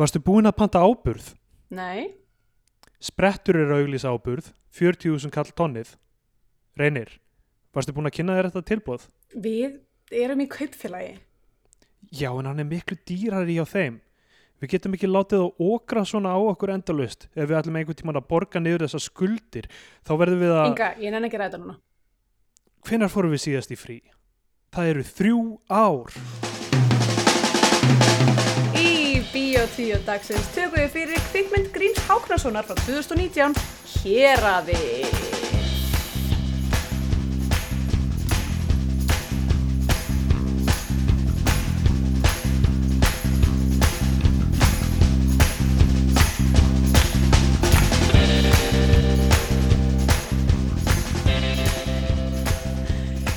Varstu búin að panta áburð? Nei, Sprettur er auglýsa áburð, 40.000 kall tonnið. Reynir, varstu búin að kynna þér þetta tilbúð? við erum í kaupfélagi. Já, en hann er miklu dýrari hjá þeim. Við getum ekki látið að okra svona á okkur endalust ef við ætlum einhvern tímann að borga niður þessar skuldir. Þá verðum við að... Inga, ég nenni ekki að ræða núna. Hvenær fórum við síðast í frí? Það eru þrjú ár. Í Bíotíu dagsins tökum við fyrir kvikmynd Gríms Háknarssonar frá 2019 Héraði.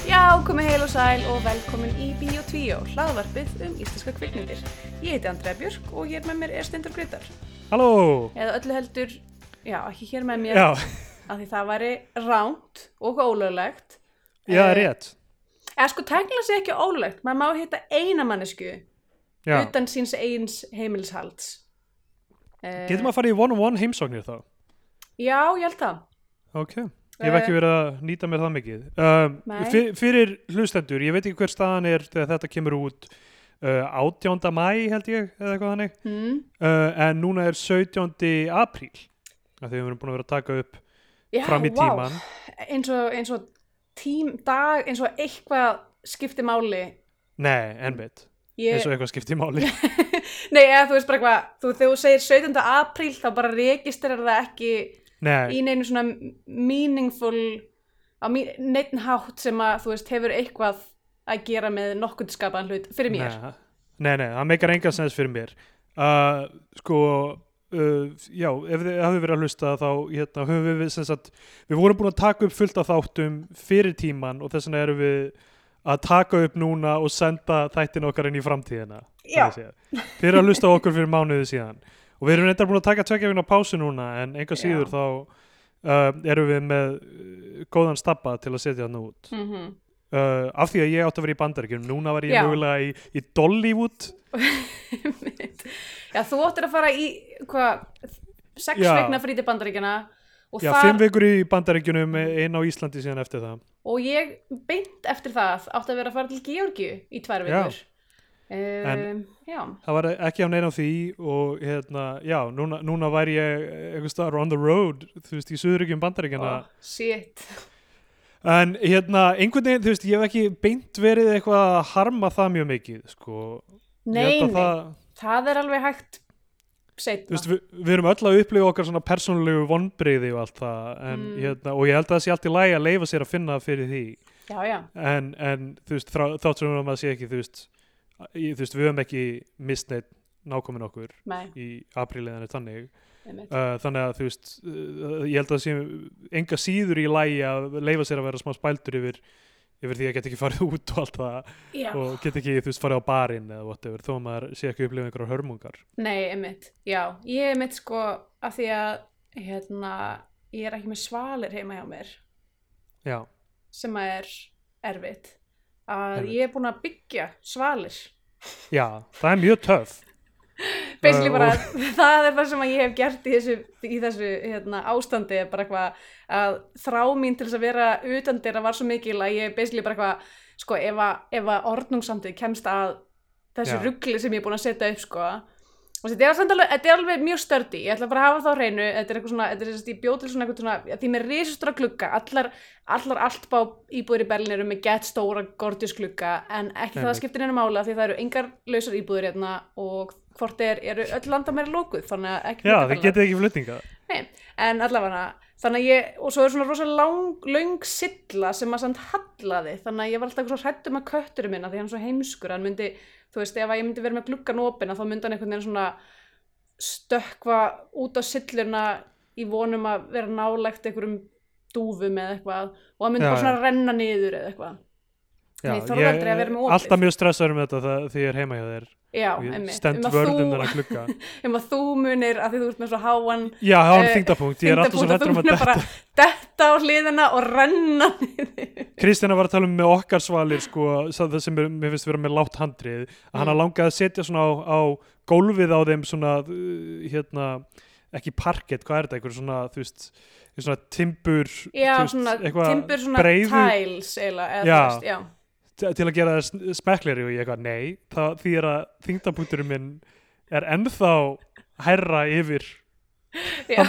Já, komið heil og sæl og velkomin í Bíotvíó, hlaðvarpið um íslenska kvikmyndir. Ég heiti Andrea Björk og hér með mér er Stendur Grytar. Halló! Eða öllu heldur, já, ekki hér með mér, Já, af því það væri ránt og ólöglegt. já, Eh, rétt. Eða sko, tæknilega sé ekki ólöglegt, maður má hitta eina mannesku Já. utan síns eins heimilishalds. Uh, Getum að fara í one-on-one heimsóknir þá? Já, ég held það. Ok. Ég hef ekki Eh. verið að nýta mér það mikið. Um, fyrir hlustendur, ég veit ekki hver staðan er þegar þetta kemur út uh, 18. mæ held ég, eða eitthvað þannig. Hmm. Uh, en núna er 17. apríl. Því við erum búin að vera að taka upp Já, fram í tíman. Eins og, eins og tím, dag, eins og eitthvað skipti máli. Nei, ennveit. Ég, Eins og eitthvað skipti máli. Nei, eða þú veist bara hvað, þú, þegar þú segir 17. apríl þá bara registrar það ekki Nei, í neinu svona meaningful á neitt hátt sem að þú veist hefur eitthvað að gera með nokkuð skapaðan hlut fyrir mér. Nei, nei, nei, það meikar enga sens fyrir mér. Uh, sko, uh, já, ef þið hafið verið að hlusta þá hérna, höfum við, sem sagt, við vorum búin að taka upp fullt af þáttum fyrir tíman og þess vegna erum við að taka upp núna og senda þættin okkar inn í framtíðina. Já. Þið eru að hlusta okkur fyrir mánuði síðan. Og við erum reyndar búin að taka tvekja vegna pásu núna en enga síður Já. þá uh, erum við með uh, góðan stabba til að setja hann út. Mm -hmm. Uh, af því að ég átti að vera í bandaríkjum núna var ég Já. mögulega í, í Dollywood Já, þú óttir að fara í hvað, sex vegna frítið bandaríkjana já, þar, fimm vikur í bandaríkjunum einn á Íslandi síðan eftir það og ég beint eftir það átti að vera að fara til Georgiu í tvær Já. Vikur. Um, það var ekki á neina því og hérna, já, núna, núna væri ég einhvers staðar on the road þú veist, í suðuríkjum bandaríkjana oh, shit. en hérna, einhvern veginn, þú veist, ég hef ekki beint verið eitthvað að harma það mjög mikið sko, Nei, að nei, það, það er alveg hægt þú setna. veist, við, við erum öll að upplifa okkar svona persónulegu vonbreyði og allt það en, Mm. hérna, og ég held að það sé allt í lagi að leifa sér að finna fyrir því Já, já, en, en þú veist, þrá- þátt sem að maður sé ekki þú veist, í, þú veist við höfum ekki mist neitt nákomin okkur nei, í apríliðan þannig einmitt. uh, þannig að þú veist uh, ég held að það sé enga síður í lægi að leifa sér að vera smá spældur yfir, yfir því að geta ekki farið út og allt það Já, og geta ekki þú veist farið á barinn eða whatever þó að maður sé ekki upplifa einhverjar hörmungar nei, einmitt. Já, ég er mitt sko af því að hérna, ég er ekki með svalir heima hjá mér já, sem að er erfitt. Að ég er búin að byggja svalir. já, það er mjög töff. Basically bara, það er það sem að ég hef gert í þessu, í þessu hérna, ástandi bara eitthvað að þrá mín til þess að vera utan þeirra var svo mikil að ég basically bara eitthvað, sko, ef að, ef að orðnungsamtið kemst að þessu ruggli sem ég er búin að setja upp, sko og þetta er, alveg, þetta er alveg mjög stördi ég ætla bara að hafa það á hreinu. Þetta er eitthvað svona, þetta er að ég bjóð til svona eitthvað svona því með risastóra glugga, allar allar alltbá íbúður í Berlín eru með gett stóra gorgeous glugga en ekki það Einmitt. skiptir einu mála því það eru engar lausar íbúður hérna og hvort er, eru öll landamæri lókuð þannig að ekki já, þið getið ekki flutninga Nei, en allavega þannig að ég, og svo er svona rosa lang, löng silla sem að samt hallaði þannig að ég var alltaf eitthvað svo hrættum að kötturinn minna því hann er svo heimskur, hann myndi þú veist, ef ég myndi vera með gluggan opina þá myndi hann einhvern veginn svona stökkva út á silluna í vonum að vera nálægt einhverjum dúfum eða eitthvað og hann myndi Já, bara svona renna niður eða eitthvað. Já, með opið. alltaf mjög stressaður um þetta það, því ég er heima hjá þér Já, einmitt, stend um að vörðum þú þennan glugga. Um að þú munir að því þú ert með svo háan já, það var Eh, þingdapunkt, ég er alltaf svo að hættur um þú að munir detta bara detta. á hliðina og renna niður. Kristjana var að tala um með okkar svalir sko, það sem er, mér finnst vera með látt handrið. Að Mm. langaði að setja svona á, á gólfið á þeim svona uh, hérna, ekki parkett, hvað er þetta, einhver svona þú veist, svona timbur já, þú veist, svona timbur svona breiðu- tiles eiginlega, eða Já. þú veist, já til að gera smekleri og ég eitthvað, nei, það þýðir að þingdapunkturinn minn er ennþá hærra yfir já,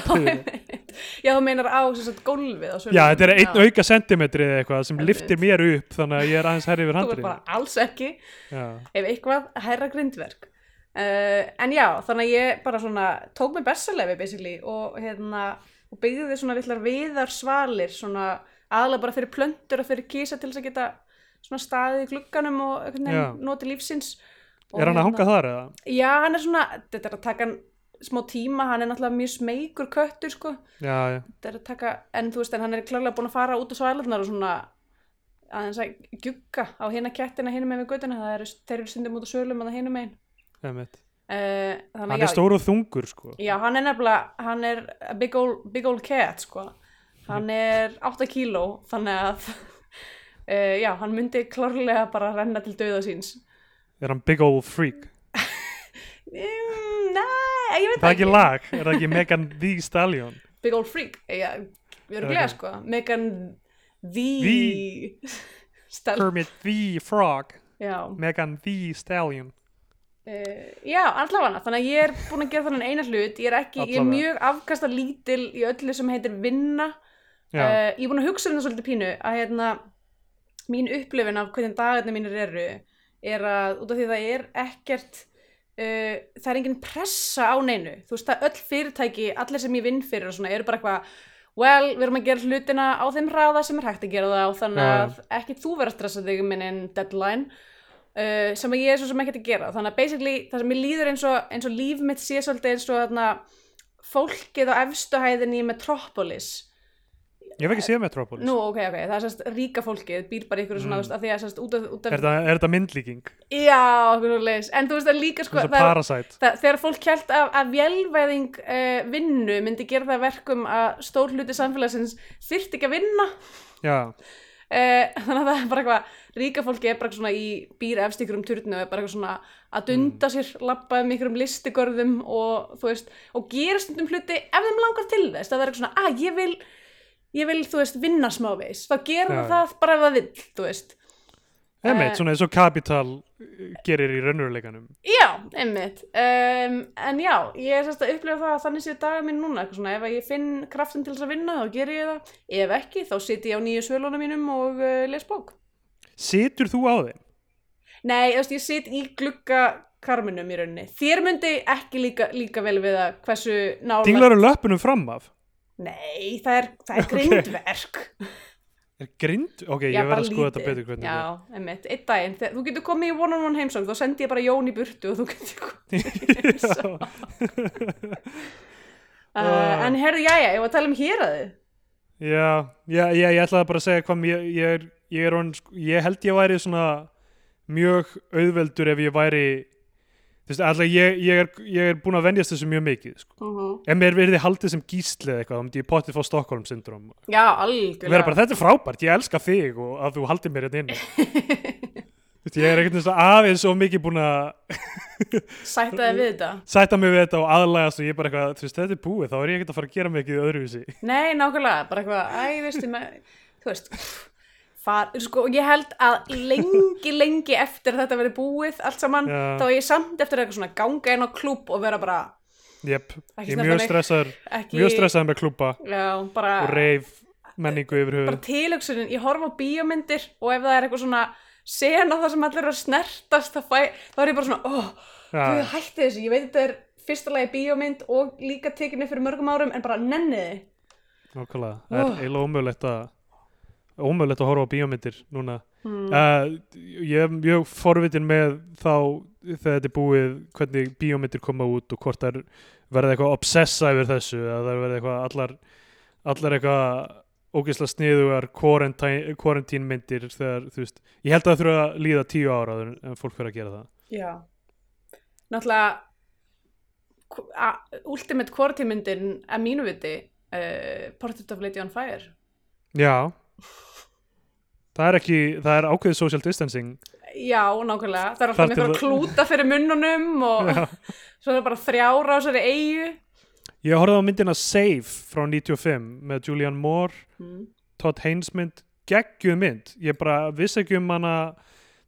já, þú meinar á gólfið Já, þetta er einn auka sentimetri eða eitthvað sem liftir mér upp þannig að ég er aðeins hærri yfir þú er handrið bara alls ekki. Já, ef eitthvað hærra grindverk. Uh, en já, þannig að ég bara svona tók mig bessalefi basically og hérna og byggði þið svona villar viðar svalir svona aðalega bara fyrir plöntur og fyrir kísa til þess að geta svona staðið í glugganum og einhvern Já. veginn noti lífsins. Og er hann að hérna- hanga þar eða? Já, hann er svona, þetta er að taka hann smá tíma, hann er náttúrulega mjög smeykur köttur sko, Já, já, þetta er að taka en þú veist, en hann er klárlega búin að fara út á svælarnar og svona aðeins að gjugga á hina kettina hinum megin við göttuna, það eru, þeir eru stundum út á sölum að það hinum megin. Uh, þannig Hann að er stór og þungur sko. Já, hann er nefnilega hann er big old, big old cat sko, hann er 8 kíló, þannig að uh, já, hann myndi klárlega bara renna til dauða síns. Er hann big old freak? mm, Nei, ég veit Það er ekki lag, er það ekki Megan the Stallion? Big old freak já, við erum glega sko. Megan the, The. Stel Kermit the Frog. Já, Megan the Stallion. Uh, já, allavega þannig að ég er búin að gera þannig eina hlut. Ég er ekki, ég er mjög afkasta lítil í öllu sem heitir vinna. Uh, ég er búin að hugsa um það svolítið pínu að hérna mín upplifin af hvernig dagarnir mínir eru er að út af því það er ekkert uh, það er engin pressa á neinu. Þú veist að öll fyrirtæki, allir sem ég vinn fyrir og svona eru bara eitthvað well, við erum að gera hlutina á þeim hraða sem er hægt að gera það og þannig að ekki þú vera að stressa þig minn en deadline uh, sem ég er svo sem ekkert að gera. Þannig að basically það sem ég líður eins og, eins og líf mitt sé svolítið eins og þarna fólkið á efstu hæðinni í Metropolis ég hef ekki séð Metropolis Nú, ok, ok, það er sérst ríka fólkið, býr bara ykkur svona, Mm. mm. að því að sérst út af, út af Er það, er það myndlíking? Já, okkur svo leis, en þú veist að líka sko, það, Parasite það, þegar fólk held að, að vélvæðing uh, vinnu myndi gera það að verkum að stór hluti samfélagsins þyrfti ekki að vinna Já, uh, þannig að það er bara eitthvað, ríka fólki er bara svona í býr efst ykkur um turnu og er bara eitthvað svona að dunda sér, labba um ykkur um listigörðum og þú veist, og gera stundum hluti ef þeim langar til þess, það er eitthvað svona, að ég vil ég vil, þú veist, vinna smávegis þá gera Já. það bara ef það vill, þú veist einmitt, Eh. svona eins og Capital uh, gerir í raunveruleikanum Já, einmitt um, En já, ég er sérst að upplifa það að þannig séu dagar mín núna eitthvað svona, ef ég finn kraftin til þess að vinna þá ger ég það, ef ekki þá sit ég á nýju svölunum mínum og uh, les bók Situr þú á þeim? Nei, þú veist, ég sit í glugga karminum í rauninni Þér myndi ekki líka, líka vel við að hversu nála Dinglar um löpunum fram af? Nei, það er, það er grindverk. Er grind? Ok, Já, ég verð bara að skoða þetta betur hvernig Já, einmitt, einn daginn. Þú getur komið í one-on-one heimsókn þá sendi ég bara Jón í burtu og þú getur komið þetta er uh, En herðu, jæja, ég var að tala um héraðið? Já, já, já, ég ætlaði bara að segja hvað ég, ég, er, ég, er sko- ég held ég væri svona mjög auðveldur ef ég væri þú veist, alltaf ég, ég, er, ég er búin að venjast þessu mjög mikið sko. uh -huh. ef mér verði haldið sem gísli eða eitthvað þá myndi ég potið fá Stockholm syndrom Já, og algjörlega. Vera bara, þetta er frábært, ég elska þig og að þú haldið mér hérna inn Þú veist, ég er ekkert aðeins svo mikið búin að Sættaði við þetta. Sætta mig við þetta og aðlægast og ég er bara eitthvað, þú veist, þetta er búið, þá er ég ekkert að fara að gera mikið öðruvísi. Nei, nákvæmlega, bara eitthvað Æ, veistu, far, sko, ég held að lengi, lengi eftir að þetta verið búið allt saman, Já. þá er ég samt eftir eitthvað svona ganga inn á klúb og vera bara Jep, ég er mjög stressaður ekki, mjög stressaður með klúpa bara, og reif menningu yfir bara höfuð tilöksunin, ég horfa á bíómyndir og ef það er eitthvað svona sena það sem allir eru að snertast þá, er ég bara svona, óh, hvað Já, hætti þessu ég veit þetta er fyrsta lagi bíómynd og líka tekinni fyrir mörgum árum en bara nenniði nákvæmlega, það er Oh. eiginlega ómögulegt að ómögulegt að horfa á bíómyndir núna. Hmm. uh, ég er mjög forvitin með þá þegar þetta er búið hvernig bíómyndir koma út og hvort það verða eitthvað obsessa yfir þessu eða það verða eitthvað allar allar eitthvað ógeðslega sniðugar quarantínmyndir þegar, þú veist, ég held að það þurfa að líða tíu ára en fólk fyrir að gera það. Já. Náttúrulega Ultimate Quarantine myndin að mínu viti uh, Portrait of Lady on Fire. Já Það er ekki, það er ákveðið social distancing Já, nákvæmlega. Það er alltaf að- klúta fyrir munnunum og Já. svo er það bara þrjára á þessari eigu. Ég horfði á myndina Save frá 95 með Julianne Moore, Mm. Todd Haynes mynd, geggjuð mynd. Ég bara vissi ekki um hana,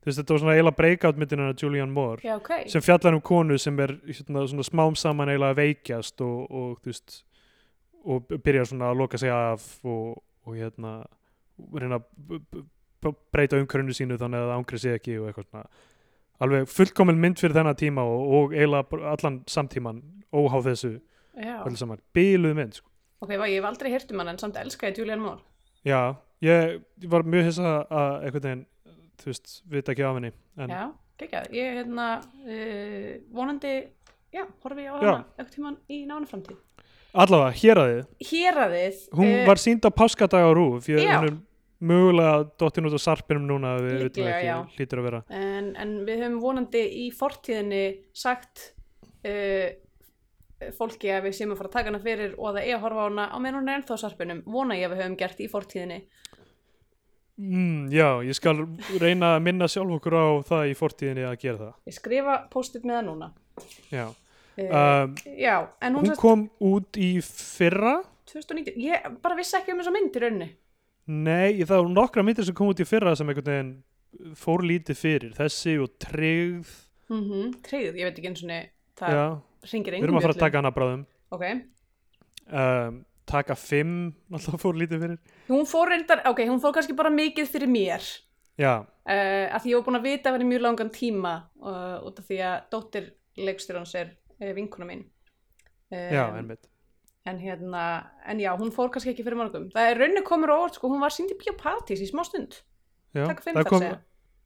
veist, þetta var svona eiginlega breakout myndin hana Julianne Moore Já, ok. sem fjallar um konu sem er hérna, svona, smám saman eiginlega veikjast og, og þú veist, og byrjar svona að loka sig af og, og hérna, reyna að breyta umhverfinu sínu þannig að það ángri sig ekki og eitthvað svona. Alveg fullkomin mynd fyrir þennan tíma og, og eiginlega allan samtíman óháð þessu. Bíluð mynd, sko. Ok, ég hef aldrei heyrt um hann en samt elska ég Julianne Moore. Já, ég, var mjög hissa að einhvern veginn, þú veist, vita ekki af henni. En, Já, geggjað. Ég, hérna, uh, vonandi, já, horfi ég á hana eitthvað tíman í nánu framtíð. Allavega, hér að þið. Héraðið. Hún eh, var sínd á páskadag á rúf. Ég, Já. hún er mögulega dottin út á sarpinum núna, við Líklega, ekki, já. hlýtur að vera. en, en við höfum vonandi í fortíðinni sagt uh, fólki að við séum að fara að taka hana fyrir og að það er að horfa á hana á meðan hún er ennþá á sarpinum vona ég að við höfum gert í fortíðinni Mm, já, ég skal reyna að minna sjálf okkur á það í fortíðinni að gera það. ég skrifa post-it með það núna Já. Um, já, en hún, hún kom út í fyrra. 2019, ég bara vissi ekki um þessa mynd í rauninni Nei, það voru nokkra myndir sem kom út í fyrra sem einhvern veginn fór lítið fyrir. Þessi og tryggð. mm -hmm. tryggð, ég veit ekki eins og það Já, ringir við engum erum að fara að taka hana bráðum. ok, Um, taka fimm, náttúrulega fór lítið fyrir. hún fór reyndar, ok, hún fór kannski bara mikið fyrir mér Já, uh, að því ég var búin að vita af henni mjög langan tíma uh, út af því að dóttir leikstjórans er uh, vinkuna mín. Um, já, einmitt. en hérna, en já, hún fór kannski ekki fyrir mörgum. Það er rauninni komur á orð, sko, hún var sínd í biopartís í smá stund, Já, taka fimm það kom, segja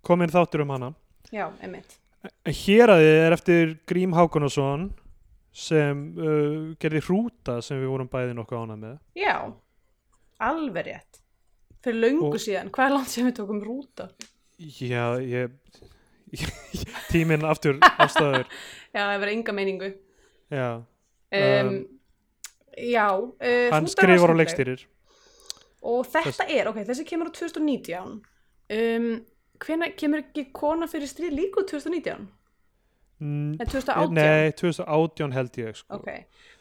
kom inn þáttur um hana. já, einmitt. En Hér að þið er eftir Grím Hákonason sem uh, gerði hrúta sem við vorum bæði nokkuð ánað með. já, alveg rétt. Fyrir Og- síðan, hvað er langt sem við tókum rúta? Já, ég... tíminn aftur afstæður. já, það verður enga meiningu Já, um, já uh, hann og skemmtileg. leikstýrir. og þetta er, ok, þessi kemur á 2019 um, hvenær kemur ekki kona fyrir stríð líka úr 2019? Mm, Nei, 2018? Nei, 2018 held ég, sko. Ok,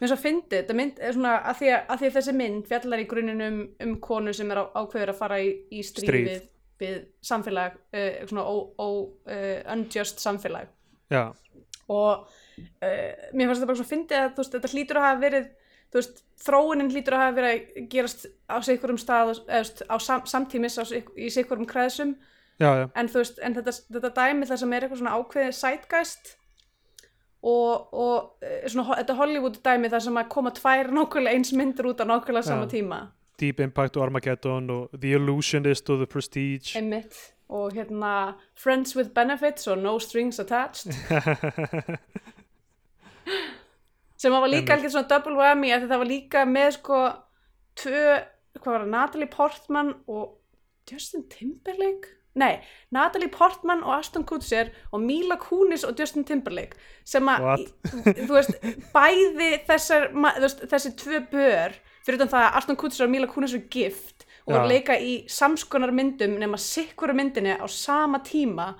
mér svo fyndi, þetta mynd er svona að því að, að því að þessi mynd fjallar í grunninn um, um konu sem er á, ákveður að fara í, í stríð, Stríð. Við samfélag, uh, svona uh, unjust samfélag. Já, og uh, mér fannst þetta bara svo fyndið að veist, þetta hlýtur að hafa verið veist, þróunin hlýtur að hafa verið að gerast á sikkurum stað eða, á sam, samtímis á, í sikkurum kreðsum já, já. en veist, en þetta, þetta dæmi þar sem er eitthvað svona ákveðið sætgæst og, og eh, svona, þetta Hollywood dæmi þar sem að koma tvær nákvæmlega eins myndir út á nákvæmlega sama tíma Deep Impact og Armageddon og The Illusionist og The Prestige. einmitt. Og hérna Friends with Benefits og No Strings Attached. Sem var líka alveg svona double whammy af því það var líka með sko tvö, hvað var það, Natalie Portman og Justin Timberlake? Nei, Natalie Portman og Aston Kutcher og Mila Kunis og Justin Timberlake sem að, þú veist, bæði þessar, veist, þessi tvö bör fyrir utan það að Aston Kutcher og Mila Kunis eru gift og voru leika í samskonar myndum nema sikkura myndinni á sama tíma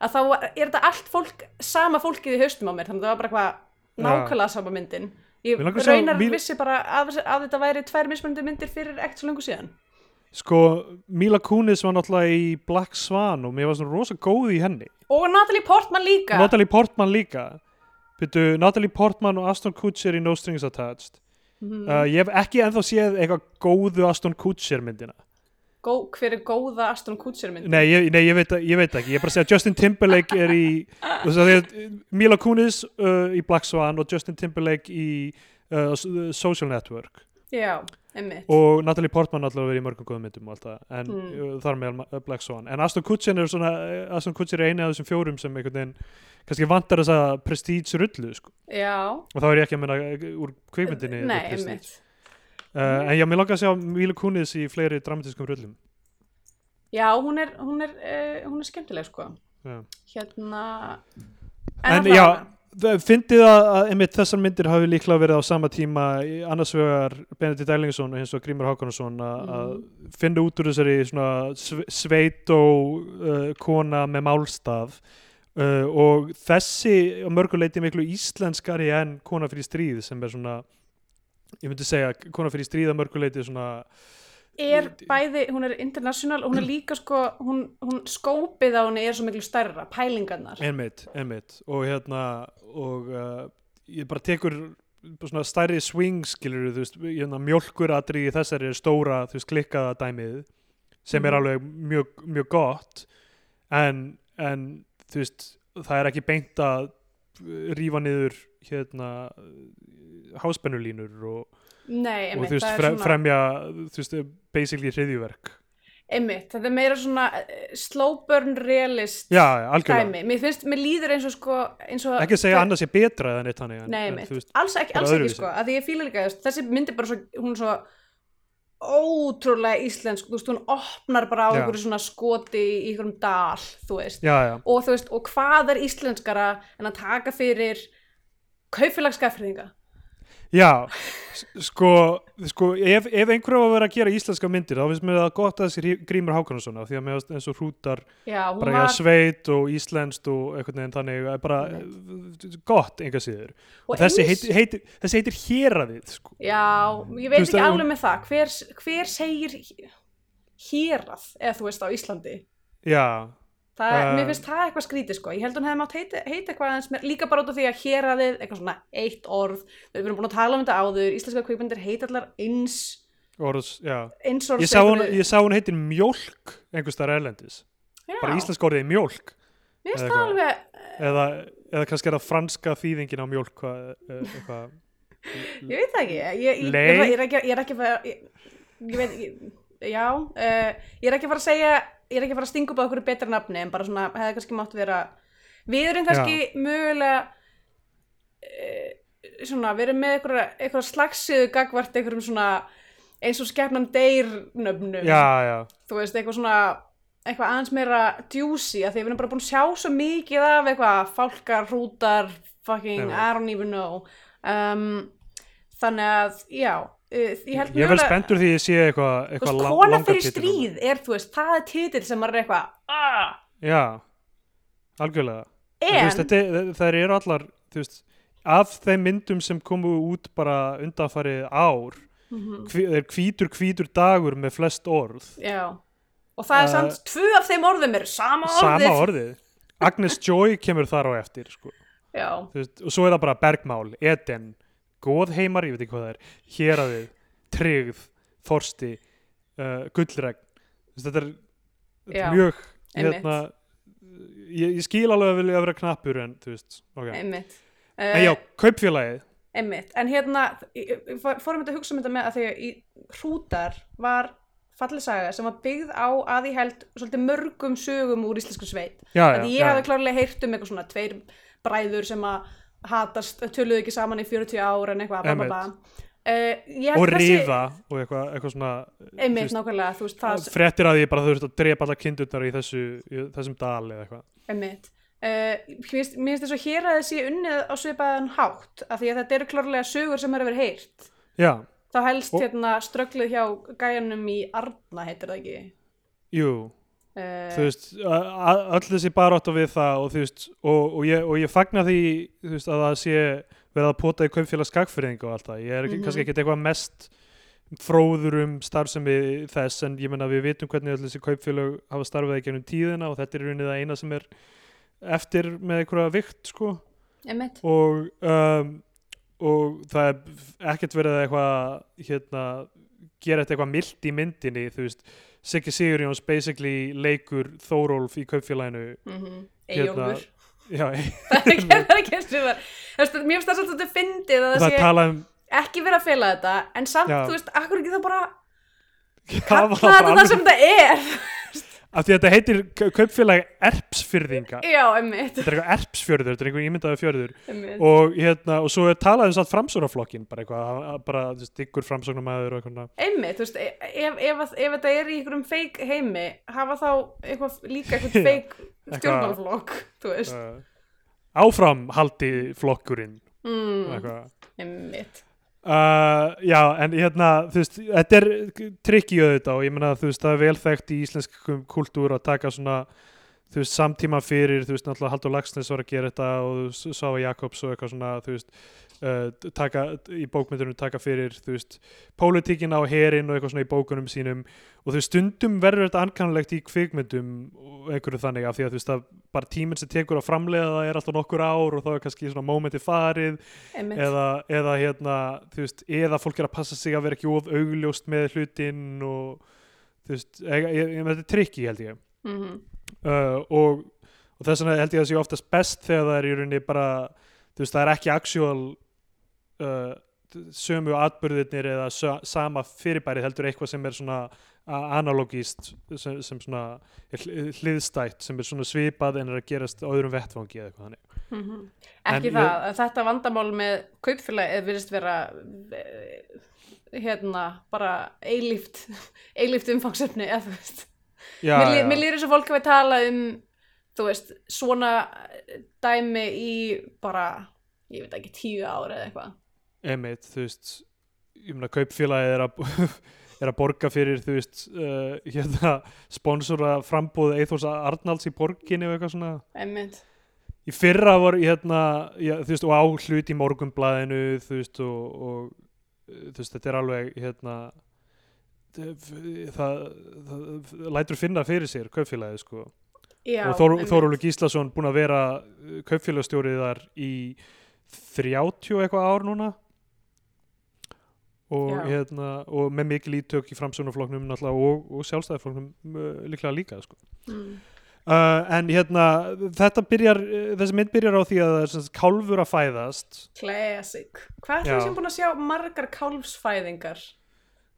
að þá er þetta allt fólk sama fólkið í haustum á mér þannig að það var bara eitthvað nákvæmlega sama myndin ég raunar Mil- vissi bara að, að þetta væri tvær mismunandi myndir fyrir ekkert svo lengur síðan Sko, Mila Kunis var náttúrulega í Black Swan og mér var svona rosa góð í henni. og Natalie Portman líka Natalie Portman líka. Byrju, Natalie Portman og Aston Kutcher í No Strings Attached. Mhm. Uh, ég hef ekki ennþá séð eitthvað góðu Aston Kutcher myndina. Gó, hver er góða Aston Kutcher myndin Nei, ég, nei ég, veit, ég veit ekki. Ég er bara að segja að Justin Timberlake er í... að Mila Kunis uh, í Black Swan og Justin Timberlake í uh, Social Network. já, einmitt. Og Natalie Portman alltaf verið í mörgum góðum myndum og allt það, en Mm. mm. þar með uh, Black Swan, en Aston Kutcher er svona uh, Aston Kutcher er eini af þessum fjórum sem einhvern veginn, kannski vantar þess að prestige rullu, sko, já, og þá er ég ekki að menna uh, úr einmitt. Uh, en já, mér langar að sjá Mila Kunis í fleiri dramatískum rullum. Já, hún er, hún er, uh, hún er skemmtileg sko. Já. hérna en allavega, já, fyndið að, að einmitt þessar myndir hafi líklega verið á sama tíma annars vegar Benedikt Erlingsson og hins og Grímur Hákonarsson að að finna út úr þessari svona sve- sveit og uh, kona með málstaf uh, og þessi á mörguleiti miklu íslenskari en kona fyrir stríð sem er svona ég myndi segja kona fyrir stríð á mörguleiti svona er bæði, hún er international og hún er líka sko, hún, hún skópið á henni er svo miklu stærra, pælingarnar. Einmitt, einmitt. Og hérna og uh, ég bara tekur bara svona stærri swing skilur þú veist, hérna, mjólkuratri í þessari stóra, þú veist, klikkaða dæmið sem er Mhm. alveg mjög, mjög gott. En, en þú veist, það er ekki beint að rífa niður hérna háspennulínur og, Nei, og einmitt, þú veist, er fre, svona fremja þú veist, basically hriðjuverk einmitt, þetta er meira svona eh, slow burn realist já, dæmi, mér finnst, mér líður eins og sko eins og ekki að segja annars sé betra en eitt þannig en, Nei, en, einmitt, þú veist, alls ekki, alls ekki sko að því ég fíla líka, þessi myndi bara svo, hún er svo ótrúlega íslensk, þú veist, hún opnar bara á einhverju svona skoti í einhverjum dal, þú veist. Já, já, og þú veist, og hvað er íslenskara en að taka fyrir kaupfélagsskafriðinga Já, sko, sko ef, ef einhverju var að vera að gera íslenska myndir þá finnst mér það gott að þessi Grímur Hákonarsson af því að mér finnst eins og hrútar Já, bara var, sveit og íslenskt og einhvern veginn þannig bara eh, gott enga síður. Og þessi, eins- heitir, heitir, þessi heitir héraðið sko. Já, ég veit ekki alveg hún- með það. Hver, hver segir hérað, eða þú veist á Íslandi? Já, Það, Uh, mér finnst það eitthvað skrítið sko, ég held hún hefði mátt heita, heita eitthvað aðeins mér, líka bara út af því að héraðið, eitthvað svona eitt orð, við erum búin að tala um þetta áður, íslenska kvikmyndir heita allar eins, orðs, já. eins orð Ég sá, hún, ég sá hún heitir mjólk einhvers þar erlendis, já, bara íslensk orðið er mjólk. Mér finnst það alveg, eða, eða kannski er það franska þýðingin á eh, eitthvað. Ég veit það ekki, ég, ég, ég, er ekki, ég er ekki að ég, veit já, uh, ég er ekki að fara að segja, ég er ekki að fara að stinga upp á okkur betra nafni en bara svona, hefði kannski mátt vera, við erum kannski mögulega, uh, svona, við erum með eitthvað, eitthvað slagsíðu gagvart einhverjum svona, eins og skefnum deyr nöfnum, Já, já, þú veist, eitthvað svona, eitthvað aðeins meira djúsi, að því við erum bara búin að sjá svo mikið af eitthvað, fálkar, hrútar, fucking. I don't even know, um, þannig að, já, uh, ég ég verð mögulega- spenntur því ég sé eitthvað eitthva veist, kona fyrir stríð er, þú veist, það er titill sem maður er eitthvað, ah, Já, algjörlega. En, veist, þetta, þær eru allar veist, af þeim myndum sem komu út bara undanfarið ár Mhm. hví, er hvítur hvítur dagur með flest orð. Já, og það er Uh, samt, tvö af þeim orðum eru sama sama orðið, orðið Agnes Joy kemur þar á eftir sko. veist, og svo er það bara bergmál, Eden góðheimar, ég veit ekki hvað það er héraðið, tryggð þorsti, uh, gullregn. Þetta er, Já, mjög hérna, ég, ég skil alveg að vilja vera knappur en þú veist, ok. Einmitt, en já, uh, kaupfélagið. Einmitt, en hérna, fórum þetta að hugsa um þetta með að því að í hrútar var fallið saga sem var byggð á að ég held svolítið mörgum sögum úr íslensku sveit. Já, að já, ég já. hafði klárlega heyrt um eitthvað svona tveir bræður sem að hatast, töluðu ekki saman í 40 ár en eitthvað bla, bla, bla. Uh, og ríða og eitthvað, eitthvað svona einmitt þú veist, nákvæmlega, veist það fréttir að ég bara veist að drepa allar kindurnar í, þessu, í þessum dal eða eitthvað. Einmitt. Uh, mér finnst mér finnst þess að hér að þessi unnið á svipaðan hátt af því að þetta eru klárlega sögur sem eru verið heyrt. Já, þá helst Og- hérna strögglið hjá gæjanum í Arna heitir það ekki? Jú þú veist, öll þessi barátt við það og þú veist, og, og, ég, og ég fagna því, þú veist, að það sé verið að pota í kaupfélags skagfyrðing og allt það, ég er ekki, Mhm. kannski ekkert eitthvað mest fróður um starfsemi þess en ég menna við vitum hvernig öll þessi kaupfélag hafa starfað í gennum tíðina og þetta er í rauninni það eina sem er eftir með einhverja vikt sko. Og, um, og það er ekkert verið að eitthvað hérna, gera eitthvað mild í myndinni þú veist, Siggi Sigurjóns basically leikur Þórólf í kaupfélaginu. Mm -hmm. Eyjólfur. Já, það er ekki það það. Mér finnst það svolítið fyndið að það það sé um ekki verið að fela þetta en samt, Já. þú veist, akkur ekki það bara það kalla þetta það sem þetta er af því að þetta heitir ka- kaupfélag erpsfyrðinga já, einmitt, þetta er eitthvað erpsfjörður, þetta er einhver ímyndaði fjörður. Og, hérna, og svo er talað um bara eitthvað, að- að- bara þú veist, ykkur framsóknarmæður og eitthvað einmitt, þú veist, e- ef, ef, ef, ef þetta er í einhverjum feik heimi hafa þá eitthvað, líka eitthvað feik eitthvað- stjórnmálflokk þú veist, uh, áfram haldi flokkurinn. Mm, eitthvað. Einmitt Uh, já, en hérna, þú veist, þetta er trikki auðvitað og ég meina, þú veist, það er vel þekkt í íslenskum kultúr að taka svona, þú veist, samtíma fyrir, þú veist, náttúrulega Haldur Lagsnes var að gera þetta og Sava Jakobs og eitthvað svona, þú veist, uh, taka, í bókmyndunum taka fyrir, þú veist, pólitíkina og herin og eitthvað svona í bókunum sínum. Og þú veist, stundum verður þetta ankannlegt í kvikmyndum og einhverju þannig af því að þú veist, að bara tíminn sem tekur að framleiða það er alltaf nokkur ár og þá er kannski svona mómenti farið. Eða, eða hérna þú veist, eða fólk er að passa sig að vera ekki of augljóst með hlutinn og þú veist, ég, ég, ég, þetta er trikki held ég. Mm uh, og, og þess vegna held ég að það sé oftast best þegar það er í rauninni bara þú veist, það er ekki actual uh, sömu atbyrðirnir eða sa, sama fyrirbæri heldur eitthvað sem er svona analogíst sem, sem svona hl- hliðstætt sem er svona svipað en er að gerast öðrum vettfangi eða eitthvað þannig. Mhm. En Ekki ég- það, að þetta vandamál með kaupfélagi virðist vera eh, hérna bara eilíft eilíft umfangsefni eða þú veist. Já, mér, mér líður eins og fólk hafi talað um þú veist, svona dæmi í bara ég veit ekki, tíu ára eða eitthvað. Einmitt, þú veist ég meina kaupfélagið er að er að borga fyrir, þú veist uh, hérna, sponsora frambúð Eithors Arnalds í borginni og eitthvað svona. Einmitt, í fyrra var hérna, já, þú veist, og á hlut í morgunblæðinu, þú veist og, og uh, þú veist, þetta er alveg hérna það, það, það lætur finna fyrir sér kaupfélagið, sko já og Þór. Þórólur Gíslason búin að vera kaupfélagstjórið þar í 30 eitthvað ár núna. Og, hérna, og með mikil ítök í framsögnarflokknum náttúrulega og, og sjálfstæðarflokknum uh, líklega líka sko. mm. uh, en hérna þetta byrjar, uh, þessi mynd byrjar á því að það er sagt kálfur að fæðast. Classic. Hvað er það sem búin að sjá margar kálfsfæðingar?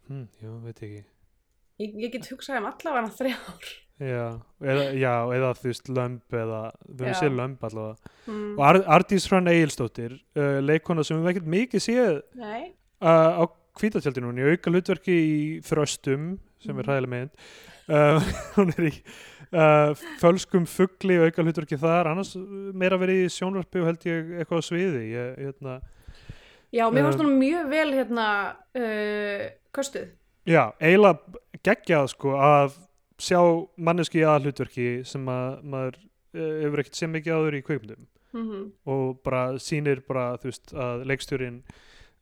Hm, já, veit ekki. Ég, ég get hugsað um allavega þrjár já, eða, já, eða þú veist lömb eða, höfum Já. séð lömb allavega. Mm. og Ar Ardís Hrönn Egilsdóttir uh, leikona sem við ekkert mikið séð uh, á kvítatjaldinu hún er auka hlutverki í Þröstum sem er Mhm. hræðileg mynd. Uh, hún er í uh, fölskum fugli og auka hlutverki þar. Annars meira verið í sjónvarpi og held ég eitthvað á sviði. Ég, hérna, já, mér fannst hún mjög vel hérna uh, köstuð. Já, eiginlega geggjað sko að sjá manneski aðhlutverki sem að maður uh, hefur ekkert sem mikið áður í kveikmyndum mm og bara sýnir bara þú veist að leikstjórin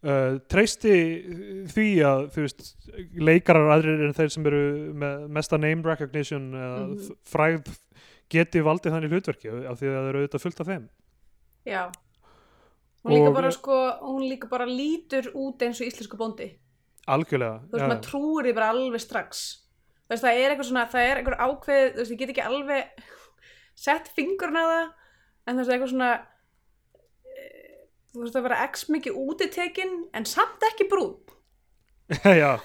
uh, treysti því að þú veist leikarar aðrir en þeir sem eru með mesta name recognition Mhm. mm fræð geti valdið þannig hlutverki af því að það eru auðvitað fullt af þeim. Já. Hún líka Og- bara sko hún líka bara lítur út eins og íslensku bóndi. Algjörlega þú veist, já. maður trúir því bara alveg strax veist, það er eitthvað svona, það er eitthvað ákveð þú veist, ég get ekki alveg sett fingurna það en þú veist, eitthvað svona eh, þú veist, það vera x mikið útitekin en samt ekki brún já,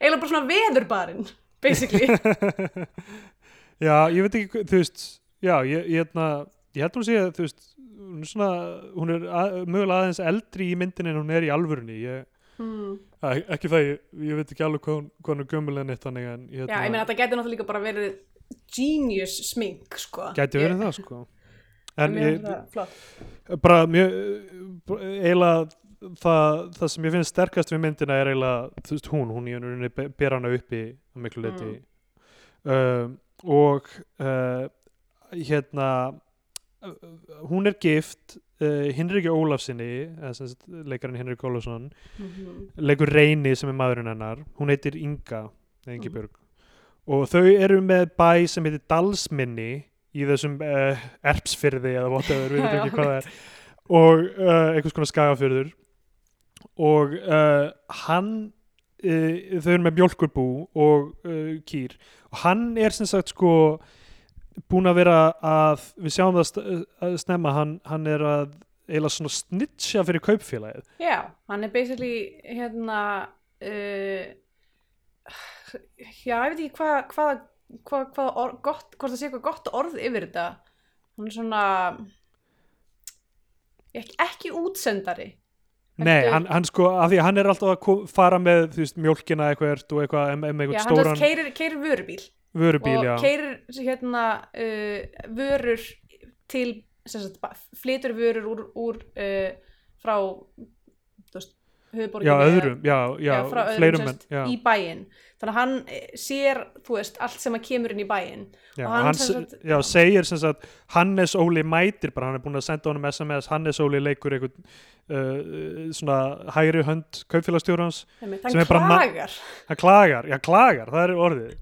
eiginlega bara svona veðurbarinn basically. Já, ég veit ekki þú veist, já, ég, ég, hérna, ég held hún sé að þú veist hún er svona, hún er að, mögulega aðeins eldri í myndinni en hún er í alvörunni. Ég, hmm. Æ, ekki það, ég, ég veit ekki alveg hvað hvað hún er gömul en eitt þannig en já, ég meina þetta getur náttúrulega líka bara verið genius smink sko. Gæti verið það sko. En ég, bara mjög eiginlega það, það sem ég finnst sterkast við myndina er eiginlega þú veist hún, hún í be- ber hana uppi á miklu leiti um, og uh, hérna hún er gift uh, Ólafsinni eða sem sagt leikarinn Hinrik Ólafsson Mhm. leikur Reyni sem er maðurinn hennar. Hún heitir Inga Ingibjörg og þau eru með bæ sem heitir Dalsminni í þessum uh, erpsfyrði eða whatever, við veitum ekki hvað það er. og uh, einhvers konar skagafyrður og hann þau eru með mjólkurbú og kýr. Og hann er sem sagt sko búin að vera að við sjáum það snemma hann, hann er að eiginlega svona snitcha fyrir kaupfélagið. Já, hann er basically hérna uh, já, ég veit ekki hvað hvað, hvað, hvað orð, gott, hvort það sé eitthvað gott orð yfir þetta. Hann er svona ekki, ekki útsendari. Nei, hann, hann sko, af því að hann er alltaf að fara með, þú veist, mjólkina eitthvað og eitthvað, um, um já, eitthvað hann stóran keirir, keirir vörubíl vörubíl, og keirir hérna uh, vörur til sagt, flytur vörur úr, úr uh, frá já, í bæinn. Þannig að hann eh, sér, veist, allt sem að kemur inn í bæinn. Já, og hann hann, sem s- sagt- já, segir sem sagt Hannes Óli mætir bara, hann er búin að senda honum SMS, Hannes Óli leikur einhvern uh, svona hægri hönd kaupfélagstjórans, Einmitt, sem er bara hann klagar, já klagar, það er orðið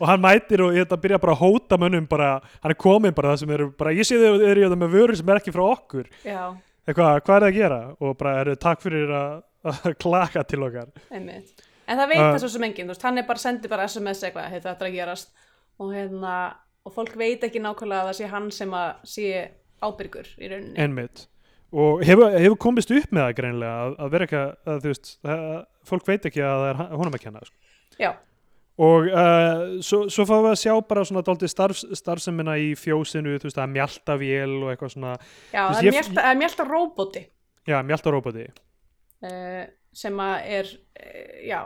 og hann mætir og þetta byrja bara að hóta mönnum bara, hann er komin bara það sem eru bara, ég sé þau eru þetta með vörur sem er ekki frá okkur. Eitthvað, hvað er það að gera? Og bara eru takk fyrir að, klaga til okkar. Einmitt. En það veit Uh, það svo sem enginn, þú veist, hann er bara sendir bara SMS eitthvað, hey, þetta er að gerast. Og hérna, og fólk veit ekki nákvæmlega að það sé hann sem að sé ábyrgur í rauninni. Ennmitt og hefur, hefur komist upp með það greinlega að, að vera ekki að þú veist að, fólk veit ekki að það er honum að kenna sko. já, og uh, svo, svo fáum við að sjá bara svona dálítið starf, starfsemina í fjósinu þú veist að mjálta vél og eitthvað svona. Já, er það er mjölta róbóti já, mjálta róboti. Uh, sem að er uh, já.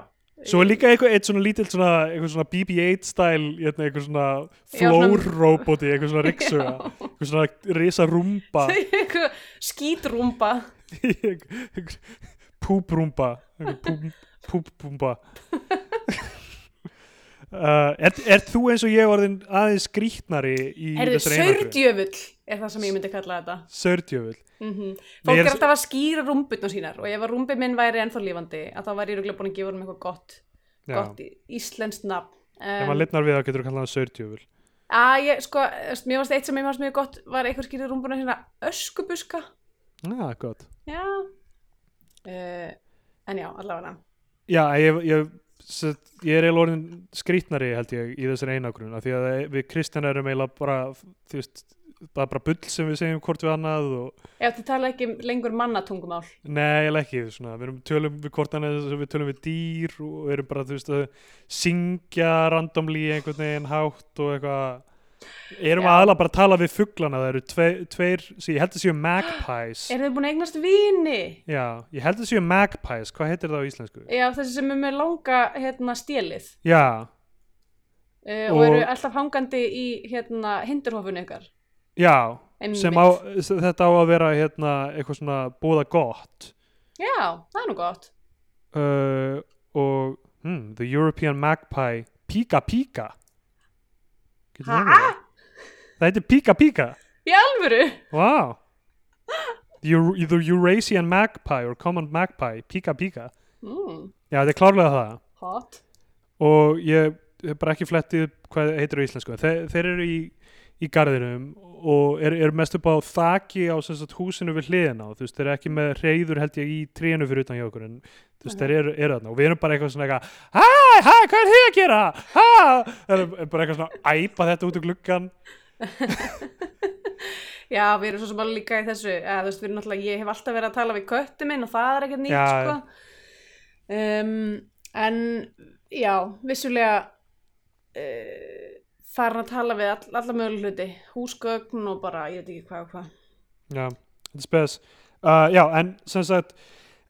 Svo er líka eitthvað eitt svona lítill svona, eitthvað svona BB-8 stæl hérna, eitthvað svona Já, svona- flór-róboti eitthvað svona riksuga Já. eitthvað svona risa rúmba Eitthvað skítrúmba púprúmba púpúmba uh, er, er þú eins og ég orðin aðeins skrítnari í Herðu, þessari einangrun? saurdjöfull er það sem ég myndi kalla þetta. Saurdjöfull. Mm Nei, Fólk er alltaf að skýra rúmbutna sínar og ef að rúmbi minn væri ennþá lífandi að þá væri ég örugglega búin að gefa honum eitthvað gott, Já, gott íslenskt nafn. Ef um, maður litnar við þá getur þú kallað hann saurdjöfull. Að ég, sko, mér varst eitt sem ég varst mjög gott var eitthvað skýrði rúmbuna sína öskubuska. Ah, gott. Já. Uh, en já, allavega. Já, ég, ég, ég er eiginlega orðin skrítnari held ég í þessari einagrun því að við kristjana erum eiginlega bara þú veist, það er bara bull sem við segjum hvort við annað og já, þið tala ekki lengur mannatungumál. Nei, eiginlega ekki, svona, við erum tölum við hvort annað við tölum við dýr og erum bara, þú veist, að syngja randomly einhvern veginn hátt og eitthvað erum Já. aðalega bara að tala við fuglana, það eru tve, tveir, sí, ég held að séu magpies. Eru þið búin að eignast vini? Já, ég held að séu magpies, hvað heitir það á íslensku? já, þessi sem er með langa hérna stélið. Já, uh, og, Og- eru alltaf hangandi í hérna hindurhofun ykkar. Já á, þetta á að vera hérna, eitthvað svona búða gott. Já, það er nú gott. Uh, og hmm, The European Magpie Pika Pika Getur það? Það heitir Pika Pika. Í alvöru? Wow The, Eurasian Magpie or Common Magpie Pika Pika. Mm, Já, þetta er klárlega það. Hot. Og ég hef bara ekki flettið hvað heitir á íslensku. Þe, þeir eru í, í garðinum og eru er mest upp á þaki á sagt, húsinu við hliðina og þú veist, þeir eru ekki með reyður held ég í trénu fyrir utan hjá okkur en þú veist, þeir eru, eru þarna og við erum bara eitthvað svona eitthvað hæ, hæ, hvað er þið að gera? Hæ, er bara eitthvað svona að æpa þetta út úr gluggan Já, við erum svo sem alveg líka í þessu eða, þú veist, við erum náttúrulega, ég hef alltaf verið að tala við köttu minn og það er ekkert nýtt, Já, sko. Um, en já, vissulega uh, farin að tala við all, alla möguleg hluti. Húsgögn og bara, ég veit ekki hvað og hvað. Já, þetta er spes. Uh, Já, en sem sagt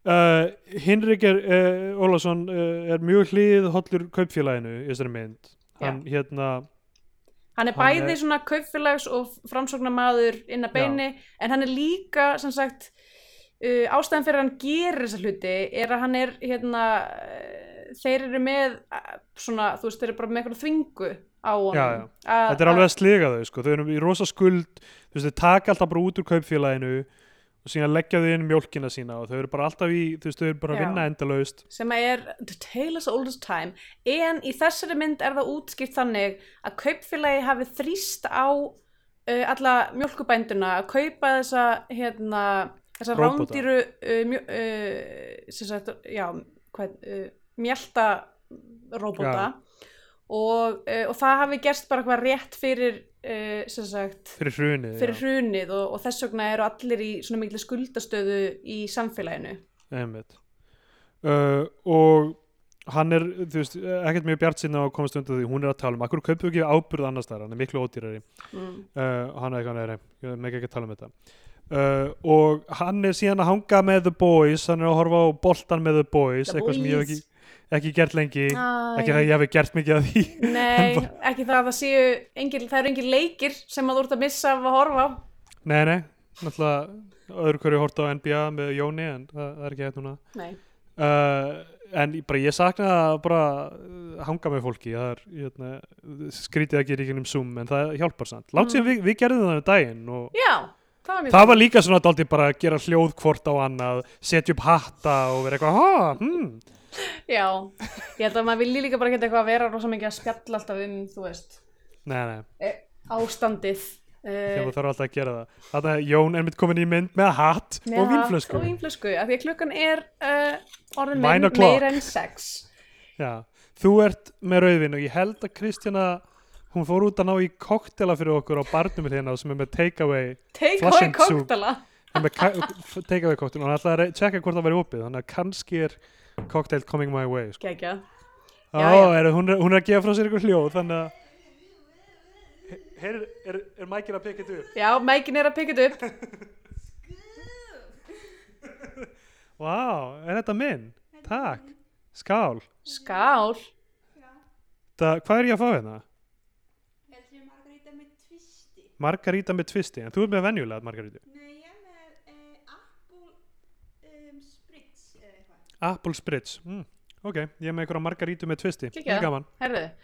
uh, Hinrik er, uh, Ólafsson uh, er mjög hlýð hollur kaupfélaginu í þessari mynd. Hann hérna Hann er Hann bæði er- svona kaupfélags og framsóknarmaður inn að beini en hann er líka sem sagt uh, ástæðan fyrir að hann gerir þessa hluti er að hann er hérna uh, þeir eru með svona, þú veist, þeir eru bara með eitthvað þvingu á honum Já, já. Þetta er alveg að sliga þau sko. þau eru í rosa skuld þau taka alltaf bara út úr kaupfélaginu og síðan leggja þau inn mjólkina sína og þau eru bara alltaf í, þú veist, þau eru bara að Já. vinna endalaust sem að er the tale as old as time en í þessari mynd er það útskipt þannig að kaupfélagi hafi þrýst á uh, alla mjölkubænduna að kaupa þessa hérna, þessa Róbota. rándýru uh, mjö, uh, sagt, já, hvað, uh, mjölta róbota og, uh, og það hafi gerst bara hvað rétt fyrir uh, sem sagt fyrir hrunið fyrir hrunið og, og þess vegna eru allir í svona miklu skuldastöðu í samfélaginu. Einmitt. uh, og hann er, þú veist, ekkert mjög bjart sinna að komast undan því, hún er að tala um akkur kaupið ekki áburð annars þar, hann er miklu ódýrari. Mm. uh, hann er eitthvað neðri ég meg ekki að tala um þetta. Uh, og hann er síðan að hanga með The Boys. Hann er að horfa á boltan með The Boys. The eitthvað sem ég hef Boys. ekki ekki gert lengi. Æ. ekki það ég hafi gert mikið af því. Nei, ekki það að það séu engin, það eru engin leikir sem að þú ert að missa af að horfa á. Nei, nei, náttúrulega öðru hverju hort á NBA með Jóni en það, það er ekki hægt núna. Nei, uh, en bara ég sakna að bara hanga með fólki. Er hérna, skrítið ekki um Zoom en það hjálpar samt. Langt Mm. síðan við, við gerðum það um daginn og já, það var það var líka svona dálítið bara að gera hljóð hvort á annað setja upp hatta og vera eitthvað ha, hmm. Já, ég held að maður vilji líka bara geta eitthvað að vera rosa mikið að spjalla alltaf um, þú veist, nei, nei, e, ástandið þegar uh, þú þarf alltaf að gera það. Þannig að Jón er mitt komin í mynd með hatt og vínflösku. Og vínflösku, af því að klukkan er uh, orðin Nine meir, o'clock. meir en sex. Já, þú ert með rauðvin og ég held að Kristjana hún fór út að ná í koktela fyrir okkur á barnum hérna sem er með takeaway Take Flush away and soup. koktala er ka- takeaway koktel og hann ætlaði að re- tjekka hvort það væri opið þannig að kannski er cocktail coming my way sko. Gekja Ó, Já, já. er, hún, er, hún er að gefa frá sér eitthvað hljóð þannig að Heyr, er, er mækir að pekja þetta upp? Já, mækin er að pikka þetta upp Vá, er þetta minn? Takk, skál Skál það, Hvað er ég að fá hérna? Þetta margarita með tvisti. Margarita með tvisti, en þú er með venjulega margaritu Nei, ég er með uh, apple um, spritz eða eitthvað. Apple Spritz, mm, ok, ég er með einhverja margarítu með tvisti,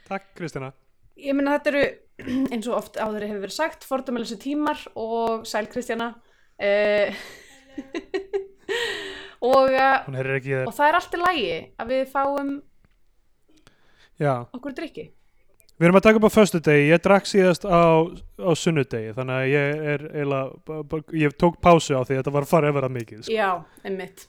Takk Kristina. Ég meina þetta eru eins og oft áður hefur verið sagt fordómælusi tímar og sæl Kristjana uh, og, þér. og það er allt í lagi að við fáum Já, okkur drikki við erum að taka upp á föstudegi, ég drakk síðast á, á sunnudegi, þannig að ég er eiginlega, ég tók pásu á því að þetta var að vera mikið sko. Já, einmitt.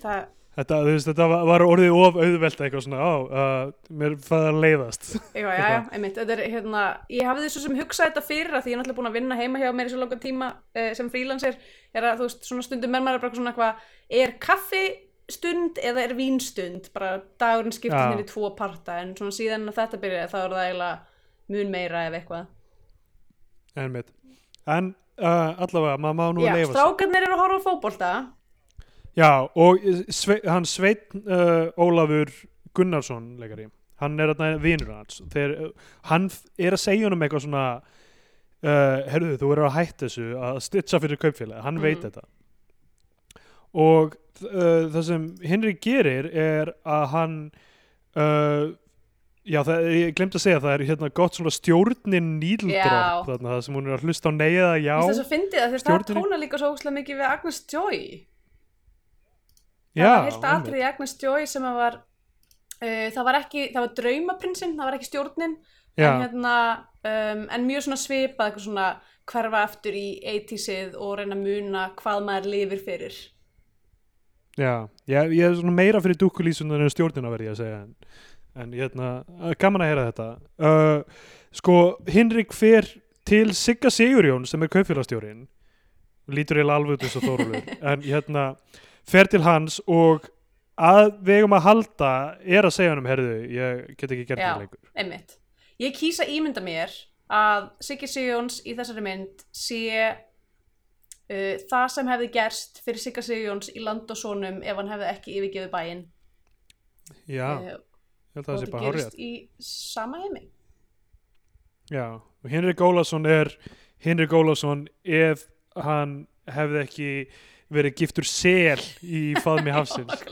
Það, Þetta, veist, þetta var, orðið of auðvelt eitthvað svona, á, uh, mér fæði að leiðast já, já, já, einmitt þetta er hérna, ég hafði svo sem hugsað þetta fyrir að því ég er náttúrulega búin að vinna heima hjá mér í svo langan tíma uh, sem frílansir er að þú veist, svona stundum með maður er bara svona eitthvað, er kaffi stund eða er vínstund bara dagurinn skiptir Já. henni í tvo parta en svona síðan að þetta byrjaði þá er það eiginlega mun meira ef eitthvað Einmitt. En uh, allavega, maður má nú Já, leifa sig. strákarnir eru að horfa á fótbolta Já, og sve, hann Sveit uh, Ólafur Gunnarsson leikari, hann er þarna vinur hans. Uh, hann er að segja honum eitthvað svona uh, herruðu, þú verður að hætta þessu að stitcha fyrir kaupfélagi, hann veit Mhm. þetta. Og uh, það sem Henry gerir er að hann uh, já, það, ég glemt að segja það er hérna gott svona stjórnin Já. nýldróp þarna, það sem hún er að hlusta á nei eða já það Stjórnin- tóna líka svo óslega mikið við Agnes Joy já, það var heilt atrið í Agnes Joy sem að var uh, það var ekki, það var draumaprinsinn það var ekki stjórnin já, en, hérna, um, en mjög svona svipað eitthvað svona hverfa aftur í 80sið og reyna að muna hvað maður lifir fyrir. Já, ég, ég er svona meira fyrir dúkkulísunar en stjórnina verði ég að segja en, en hérna, uh, gaman að heyra þetta. Uh, sko, Hinrik fer til Sigga Sigurjón sem er kaupfélagstjórin lítur ég alveg út eins og Þórólur en hérna, fer til hans og að vegum að halda er að segja hann um herðu ég get ekki gert það lengur. einmitt. Ég kýsa ímynda mér að Siggi Sigjóns í þessari mynd sé uh, það sem hefði gerst fyrir Sigga Sigjóns í land og sonum ef hann hefði ekki yfirgefið bæinn. Já, uh, ég held að og það sé bara hárið gerist í sama heimi. Já, og Hinrik Ólafsson er Hinrik Ólafsson ef hann hefði ekki verið giftur sel í faðmi hafsins.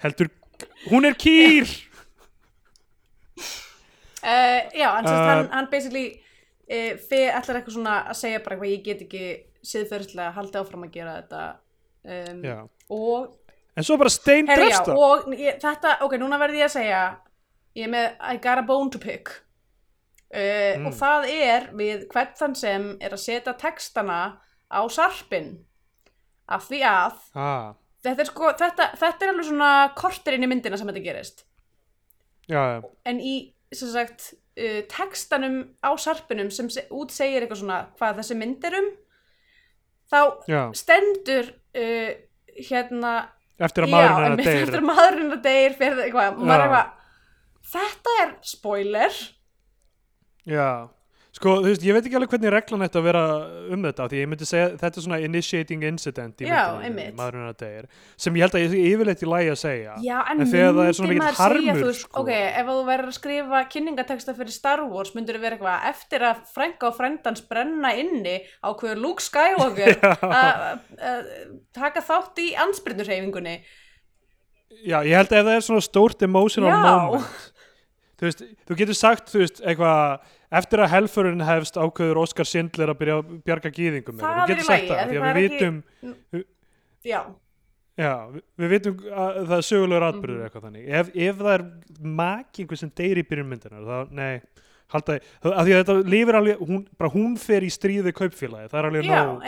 Heldur, hún er kýr! Uh, já, en uh, hann, hann basically uh, fyrir allar eitthvað svona að segja bara eitthvað ég get ekki siðferðislega haldið áfram að gera þetta. Um, og, en svo bara stein drefsta og ég, þetta, ok, núna verði ég að segja ég er með I got a bone to pick. Mm. og það er við hvern þann sem er að setja textana á sarpin af því að ah, þetta er sko, þetta, þetta er alveg svona kortir inn í myndina sem þetta gerist. Já, en í sagt uh, textanum á sarpinum sem se- út segir eitthvað svona hvað þessi mynd er um þá já. stendur uh, hérna eftir að maðurinn er að maðurinn að deyr fyrir eitthvað, eitthvað þetta er spoiler. Já, Sko, þú veist, ég veit ekki alveg hvernig reglan ætti að vera um þetta, því ég myndi segja þetta er svona initiating incident í myndinni, maðurinn að deyr, sem ég held að ég yfirleitt í lagi að segja. Já, en, En þegar það er svona segja, harmur, þú veist, sko. ok, ef þú verður að skrifa kynningateksta fyrir Star Wars, myndur þú vera eitthvað eftir að frænka og frændans brenna inni á hverju Luke Skywalker að taka þátt í ansbyrnurhefingunni. Já, ég held að ef það er svona stórt emotional Já. moment, þú veist, þú getur sagt, þú veist, eitthvað, eftir að helfurinn hefst ákveður Óskar Sindler að byrja að bjarga gýðingum Það er sagt lagi, það, því að það við er ekki- vitum, Já, já, við, vitum að það er sögulegur atbyrður Mhm. eitthvað þannig, ef, ef það er makingu sem deyr í byrjun myndinar, þá, nei, halda, af því að þetta lifir alveg, hún, bara hún fer í stríði kaupfélagi, það er alveg nóg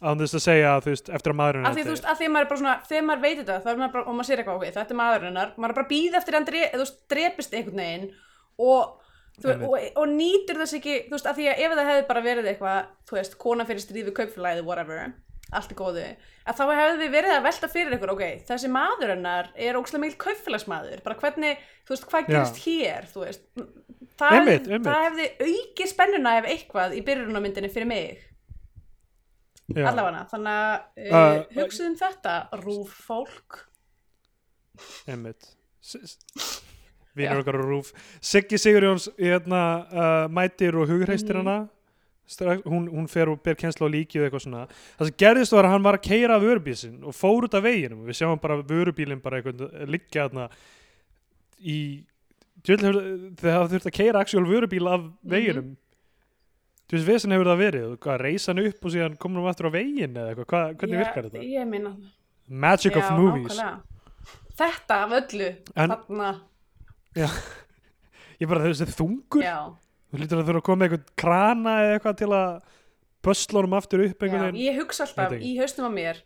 án þess að segja, þú veist, eftir að maðurinn er því, þú veist, að því að maður er bara svona, þegar maður veit þetta, þá er maður bara, og maður sér eitthvað, ok, þetta er maður hennar, maður er bara að býða eftir að hann drepist einhvern veginn og, þú, og, og nýtur þess ekki, þú veist, að því að ef það hefði bara verið eitthvað, þú veist, kona fyrir stríð við kaupfélagið, whatever, allt er góðu, að þá hefði við verið að velta fyrir ykkur, ok, þessi maður hennar er ókslega mikil kaupfélagsmaður, bara hvernig, þú veist, hvað Já. gerist hér, þú veist, það, Einmitt, einmitt. það hefði aukið spennuna ef eitthvað í byrjunarmyndinni fyrir mig Já. allavega þannig að uh, Uh, hugsaðu um þetta rúf fólk Einmitt Vinur okkar á rúf Siggi Sigurjóns hérna, uh, mætir og hugreistir Mhm. hana. Strax, hún, hún fer og ber kjensla á líki og eitthvað svona. Það sem gerðist var að hann var að keira af vörubísin og fór út af veginum. Við sjáum bara vörubílinn bara eitthvað liggja þarna í þegar það þurft að keira actual vörubíl af Mhm. veginum. Þú veist vesen hefur það verið. Og hvað, reisa hann upp og síðan komur hann aftur á vegin eða eitthvað, hvað, hvernig Ég- virkar þetta? ég minna Magic of movies. nákvæmlega. þetta af öllu En- þarna, ég bara þessi þungur. Já, Þú lítur að þurfa að koma með eitthvað krana eða eitthvað til að bösla honum aftur upp já, einhvern veginn. ég hugsa alltaf í haustum á mér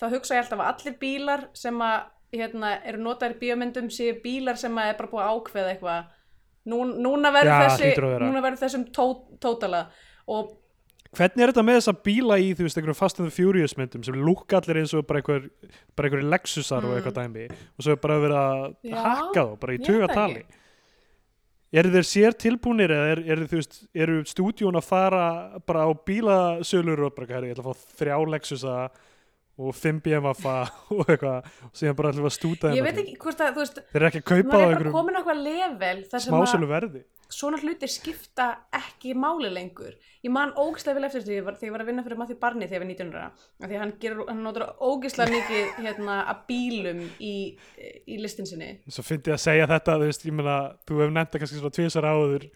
þá hugsa ég alltaf að allir bílar sem að hérna, eru notaðir í bíómyndum séu bílar sem að er bara búið að ákveða eitthvað. Nú, núna verður Já, þessi þessum tó, tótala. Og Hvernig er þetta með þessa bíla í þú veist einhverjum Fast and the Furious myndum sem lúkka allir eins og bara einhver, bara einhverjum Lexusar og Mm. eitthvað dæmi og svo er bara verið að Já, hakka þá bara í ég veit tugatali. Eru þeir sér tilbúnir eða er, er, þú veist, eru stúdíun að fara bara á bílasölur og bara, herri, ég ætla að fá þrjá Lexusa og fimm BMWfa og eitthvað og síðan bara ætla að stúta ég veit ekki hvort að þú veist Þeir eru ekki að kaupa bara einhverjum komin eitthvað level þar sem að svona hlutir skipta ekki máli lengur. Ég man ógislega vel eftir því þegar ég var, var að vinna fyrir Matthew Barney þegar ég var 19 ára af því hann, gerur, hann notur ógislega mikið hérna, að bílum í, í listin sinni. Svo fyndi ég að segja þetta, þú veist, ég meina þú hefur nefnt það kannski svona tvisar áður.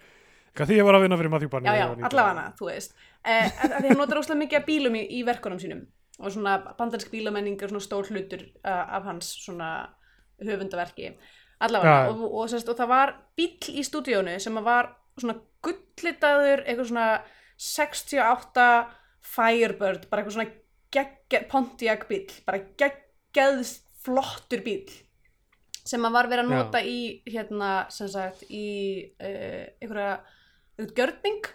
Því ég var að vinna fyrir Matthew Barney já já, þegar ég var 19 allavega þú veist. Eh, því hann notur ógislega mikið að bílum í, í verkunum sínum og svona bandarinsk bílamenning er svona stór hlutur uh, af hans svona höfundaverki allavega Já. og, og, og, og það var bíl í stúdíónu sem var svona gullitaður eitthvað svona 68 Firebird bara eitthvað svona gegge, Pontiac bíl bara geggjaðs flottur bíl sem að var verið að Já. nota í hérna sem sagt í uh, einhverja gjörning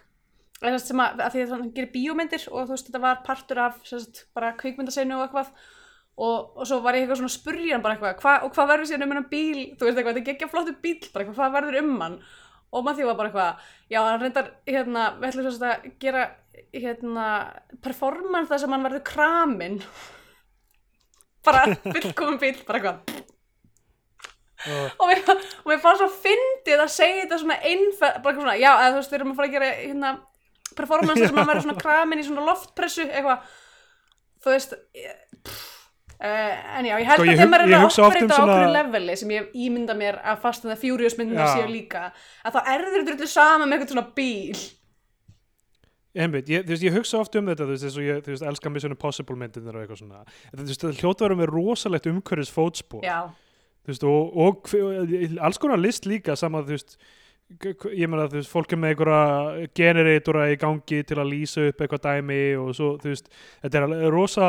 eða sem sagt sem að, að því að hann gerir bíómyndir og þú veist þetta var partur af sagt, bara kvikmyndaseinu og eitthvað. Og, og svo var ég eitthvað svona að spurja hann bara eitthvað hva, og hvað verður síðan um hennan bíl? Þú veist eitthvað, þetta er geggja flottu bíl bara eitthvað, hvað verður um hann? Og maður því var bara eitthvað já, hann reyndar, hérna, við ætlum svo að gera hérna, performance þar sem hann verður kramin bara fullkomum bíl, bara eitthvað. Og, og mér, fannst svo fyndið að segja þetta svona einfæð, bara svona, já, eða þú veist, við erum að fara að gera hérna, performance sem hann verður svona kramin í svona loftpressu, eitthvað. Þú veist ég- pff, uh, en já, ég held Sko, að þeim er að oft um á okkur leveli sem ég ímynda mér að Fast Furious myndina Já. séu líka. Að þá er þeir drullu sama með eitthvað svona bíl. Einmitt, ég, þú veist, ég hugsa oft um þetta þú veist, eins og ég, þú veist, elska Mission Impossible myndirnir og eitthvað svona, En þú veist, það hljóta að vera með rosalegt umhverfis fótspor já, þú veist, og, og alls konar list líka sama, þú veist ég meina, þú veist, fólk er með einhverja generatora í gangi til að lýsa upp eitthvað dæmi og svo, þú veist þetta er rosa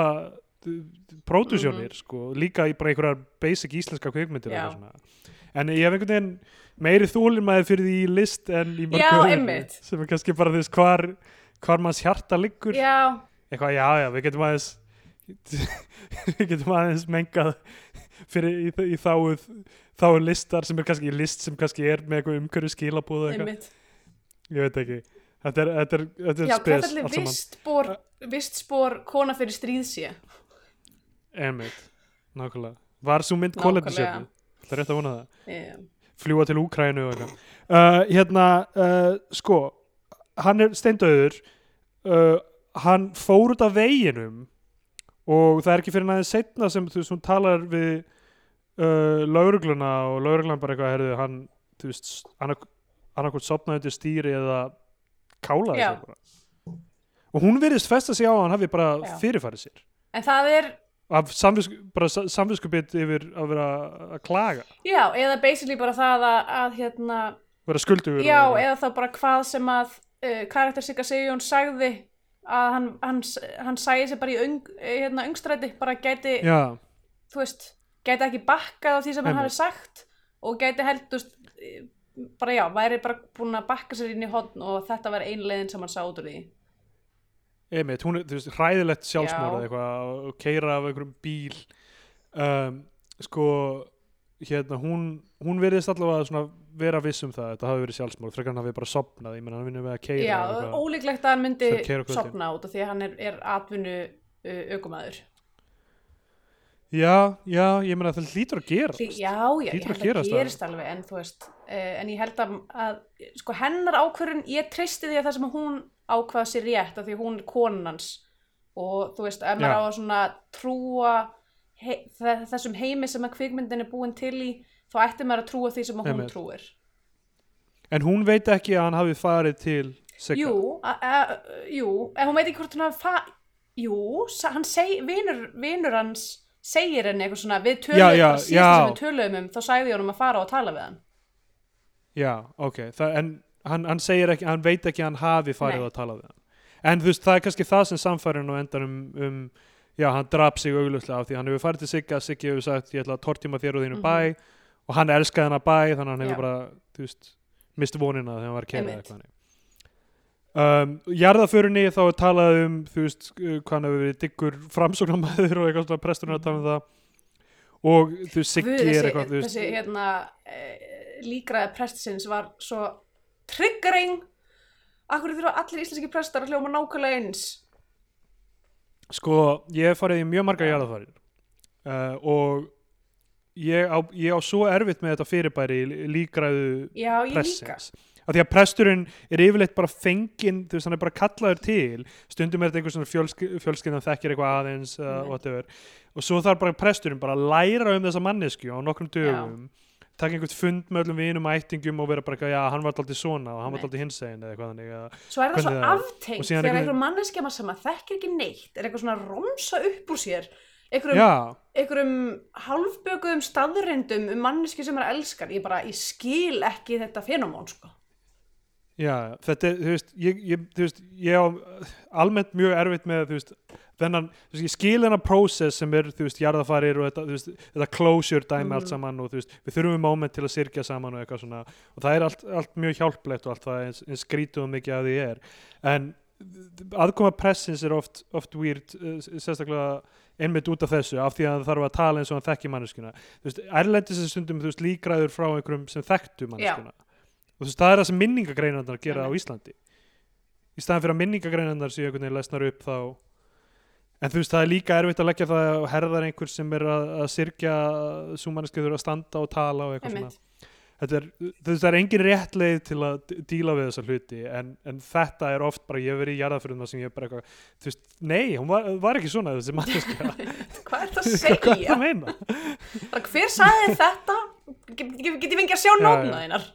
pródusjónir, sko, líka í bara einhverjar basic íslenska svona. en ég hef einhvern veginn meiri þúlimaði fyrir því í list en í mörgu Já, öðru, einmitt. sem er kannski bara, þú veist, hvar hvar manns hjarta liggur já, eitthvað, já, já, við getum aðeins við getum aðeins mengað fyrir í, í þáu þáu listar sem er kannski list sem kannski er með eitthvað umhverju skilabúð eitthvað, ég veit ekki þetta er, þetta er, þetta er Já, spes hvað er vistspor, vistspor kona fyrir stríð sé? Einmitt, nákvæmlega Var svo mynd Nákvæmlega. kólendisjöfnu? Það er rétt að vona það Yeah. Fljúa til Úkrænu og eitthvað uh, Hérna, uh, sko Hann er steindauður uh, Hann fór út af veginum og það er ekki fyrir næðið setna sem þú veist, hún talar við uh, laurugluna og lauruglan bara eitthvað herðu, hann, þú veist, annarkvort sopnaði undir stýri eða kálaði Já. sér bara og hún virðist festa sig á að hann hafi bara Já. fyrirfarið sér En það er, af samvisku, bara sa- samviskubitt yfir að vera að klaga já, eða basically bara það að, að hérna, vera skuldugur já, eða þá bara hvað sem að uh, karakter Sigga Sigjón sagði að hann, hann, hann sæði sig bara í öng, hérna, öngstræti, bara gæti, já, þú veist, gæti ekki bakkað á því sem hann Einmitt. hafi sagt og gæti held, þú veist, eh, bara já, væri bara búin að bakka sér inn í hotn og þetta var ein leiðin sem hann sá út úr því. einmitt, hún er þú veist, hræðilegt sjálfsmorð Já. eitthvað og keira af einhverjum bíl um, sko hérna, hún, hún virðist allavega svona vera viss um það, þetta hafi verið sjálfsmorð frekar hann hafi bara sopnað, ég menn hann vinnur með að keira Já, ólíklegt að hann myndi sopna út af því að hann er, er atvinnu uh, aukumæður. já, já, ég menn að það lítur að gera Já, já, ég Hlýtur að held að gerast alveg en þú veist, uh, en ég held að, að sko hennar ákvörun, ég treysti því að það sem hún ákvaða sér rétt af því hún er konans og þú veist, ef maður á að svona trúa he, þe- þessum heimi sem að kvikmyndin er búin til í þá ætti maður að trúa því sem hún Einmitt. trúir en hún veit ekki að hann hafi farið til Sigga Jú, a, a, jú, en hún veit ekki hvort hún hafi fa Jú, sa- hann seg, vinur, vinur hans segir henni eitthvað svona við töluðum, Já, já, síðast já. sem við töluðum um þá sagði ég honum að fara og tala við hann Já, ok, það, en hann, hann segir ekki, hann veit ekki að hann hafi farið Nei. að tala við hann. En þú veist, það er kannski það sem samfærin og endan um, um já, hann draf sig auglustlega af því hann hefur farið til Sigga, Siggi hefur sagt, ég ætla að tortíma þér og þínu Mhm. bæ og hann elskaði hann að bæ, þannig að hann hefur bara, þú veist, mist vonina þegar hann var að kera eitthvað. Um, jarðaförinni þá er talað um, þú veist, uh, hvað hann hefur verið diggur framsóknarmæður og eitthvað svona presturinn að tala um það. Og þú veist, Siggi er þessi, eitthvað, veist, þessi hérna e, líkraði prestsins var svo triggering. Akkur þurfa allir íslenski prestar að hljóma nákvæmlega eins? Sko, ég hef farið í mjög margar jarðafarir uh, og ég á, ég á svo erfitt með þetta fyrirbæri líka. Pressins. Af því að presturinn er yfirleitt bara fenginn, þú veist, hann er bara kallaður til, stundum er þetta einhver svona fjölsk, fjölskyldan þekkir eitthvað aðeins uh, og svo þarf bara presturinn bara að læra um þessa mannesku á nokkrum dögum, taka einhvern fund með öllum vinum ættingum og vera bara eitthvað, já, hann var alltaf svona og hann var alltaf hinsegin eða eitthvað þannig að Svo er það svo aftengt þegar einhver manneskja sem að þekkir ekki neitt er eitthvað svona að romsa upp úr sér einhverjum, hálfbökuðum staðrindum um manneski sem er elskar ég bara, ég skil ekki þetta fenómón sko. Já, þetta er, þú veist, ég, ég, þú veist, ég á almennt mjög erfitt með, þú veist, þennan, þú veist, ég skil þennan prósess sem er, þú veist, jarðafarir og þetta, þú veist, þetta closure dæmi Mhm. allt saman og þú veist, við þurfum moment til að sirkja saman og eitthvað svona og það er allt, allt mjög hjálplegt og allt það eins, eins skrítið og mikið að því er en aðkoma pressins er oft, oft weird, uh, sérstaklega einmitt út af þessu, af því að það þarf að tala eins og hann þekki manneskuna, þú veist, erlendis er stundum, veist, líkræður frá einhverjum sem þekktu manneskuna og þú veist, það er það sem minningagreinandar gera á Einmitt. Íslandi. Í staðan fyrir að minningagreinandar séu einhvern veginn lesnar upp þá en þú veist, það er líka erfitt að leggja það á herðar einhver sem er að, að sirkja svo manneski þurfa að standa og tala og eitthvað Einmitt. svona er, það er engin rétt leið til að díla við þessa hluti en, en þetta er oft bara, ég hef verið í jarðafyrir það sem ég er bara eitthvað, þú veist, nei, hún var, var ekki svona þessi manneska hvað er það að hvað segja? það meina? Bara, hver sagði þetta? Get, get, ég fengið að sjá Já, nótna þínar?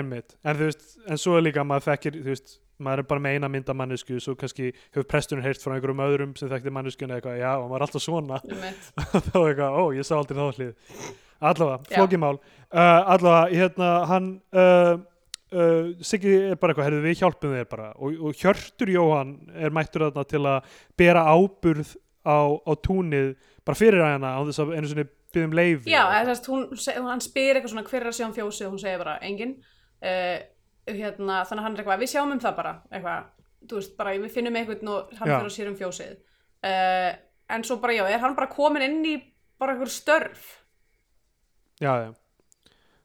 Einmitt, en þú veist, en svo er líka að maður þekkir, þú veist, maður er bara með eina mynda mannesku, svo kannski hefur presturinn heyrt frá einhverjum öðrum sem þekkti manneskuna eitthvað, já, hann var alltaf svona. Þá eitthvað, ó, ég sá aldrei þá hlið allavega, flókimál uh, allavega, hérna, hann uh, uh, Siggi er bara eitthvað herðu, við hjálpum þér bara. Og, og Hjörtur Jóhann er mættur þarna til að bera áburð á, á túnið bara fyrir hana á þess að einu sinni byggðum leifi Já, þess að hann spyr eitthvað svona hver er að sjá um fjósið? Og hún segir bara engin uh, hérna, þannig að hann er eitthvað, við sjáum um það bara. Eitthvað, þú veist, bara við finnum eitthvað og hann fyrir að sér um fjósið. Uh, en svo bara, já, er hann bara komin inn í bara eitthvað störf já, já.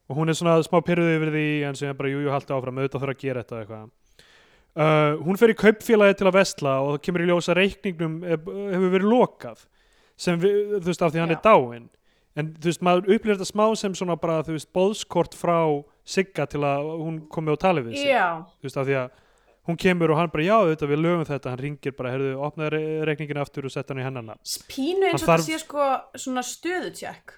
og hún er svona smá pyrruð yfir því en sem er bara, jú, jú, haldi áfram, auðvitað þarf að gera þetta eitthvað. Uh, hún fer í kaupfélagi til að vestla og það kemur í ljósa reikningnum hefur verið lokað sem við, þú veist, af því hann Já. er dáinn. En þú veist, maður upplýður þetta smá sem svona bara, þú veist, bóðskort frá Sigga til að hún komi og tali við sig. Já, þú veist, af því að hún kemur og hann bara, já, auðvitað, við lögum þetta. Hann ringir bara, heyrðu, opnaði reikningin aftur og setta hann í hennana pínu eins Hann og þarf- það sé sko svona stöðutjekk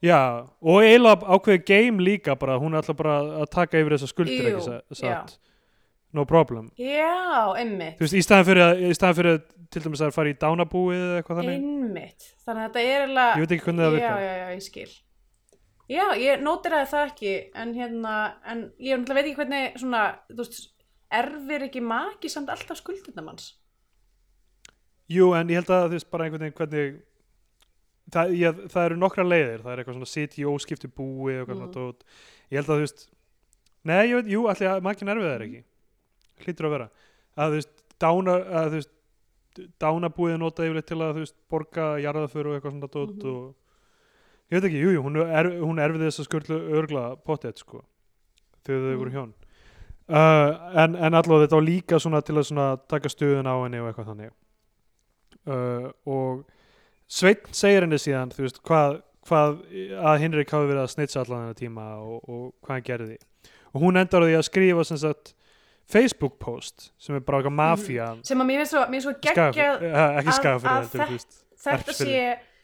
Já, og eiginlega ákveðið game líka bara, hún er alltaf bara að taka yfir þessa skuldir Jú, ekki sa- já. satt? No problem, já, einmitt. Þú veist, í staðan fyrir að, í staðan fyrir að til dæmis að fara í dánabúið eða eitthvað þannig, einmitt, þannig að þetta er eiginlega ég veit ekki hvernig það já, virkar. Já, já, ég skil. Já, ég nótiraði það ekki en hérna, en ég náttúrulega veit ekki hvernig svona, þú veist erfir ekki maki samt alltaf skuldindamanns Jú, en ég held að þú veist bara einhvern veginn hvernig það, ég, það eru nokkra leiðir. Það er eitthvað svona sitt í óskiptu búi og eitthvað Mhm. svona dót. Ég held að þú veist nei, ég veit, jú, allir að makin erfið það ekki. Hlýtur að vera. Að þú veist, dána, að þú veist dánabúið er notað yfirleitt til að þú veist borga jarðaför og eitthvað svona dót Mhm. og ég veit ekki, jú, jú, hún, er, hún erfið þess að skurlu örgla pottet sko þegar þau Mhm. voru hjón. Uh, en, en allavega þetta var líka svona til að svona taka stuðun á henni og eitthvað þannig. Uh, og Sveinn segir henni síðan þú veist, hvað, hvað að Hinrik hafi verið að snitsa allan þennan tíma og, og hvað hann gerði. Og hún endar á því að skrifa sem sagt Facebook post sem er bara eitthvað mafía. sem að mér finnst svo, mér svo geggjað eh, ekki að- skafafyrir að heldur, þetta- þetta sé,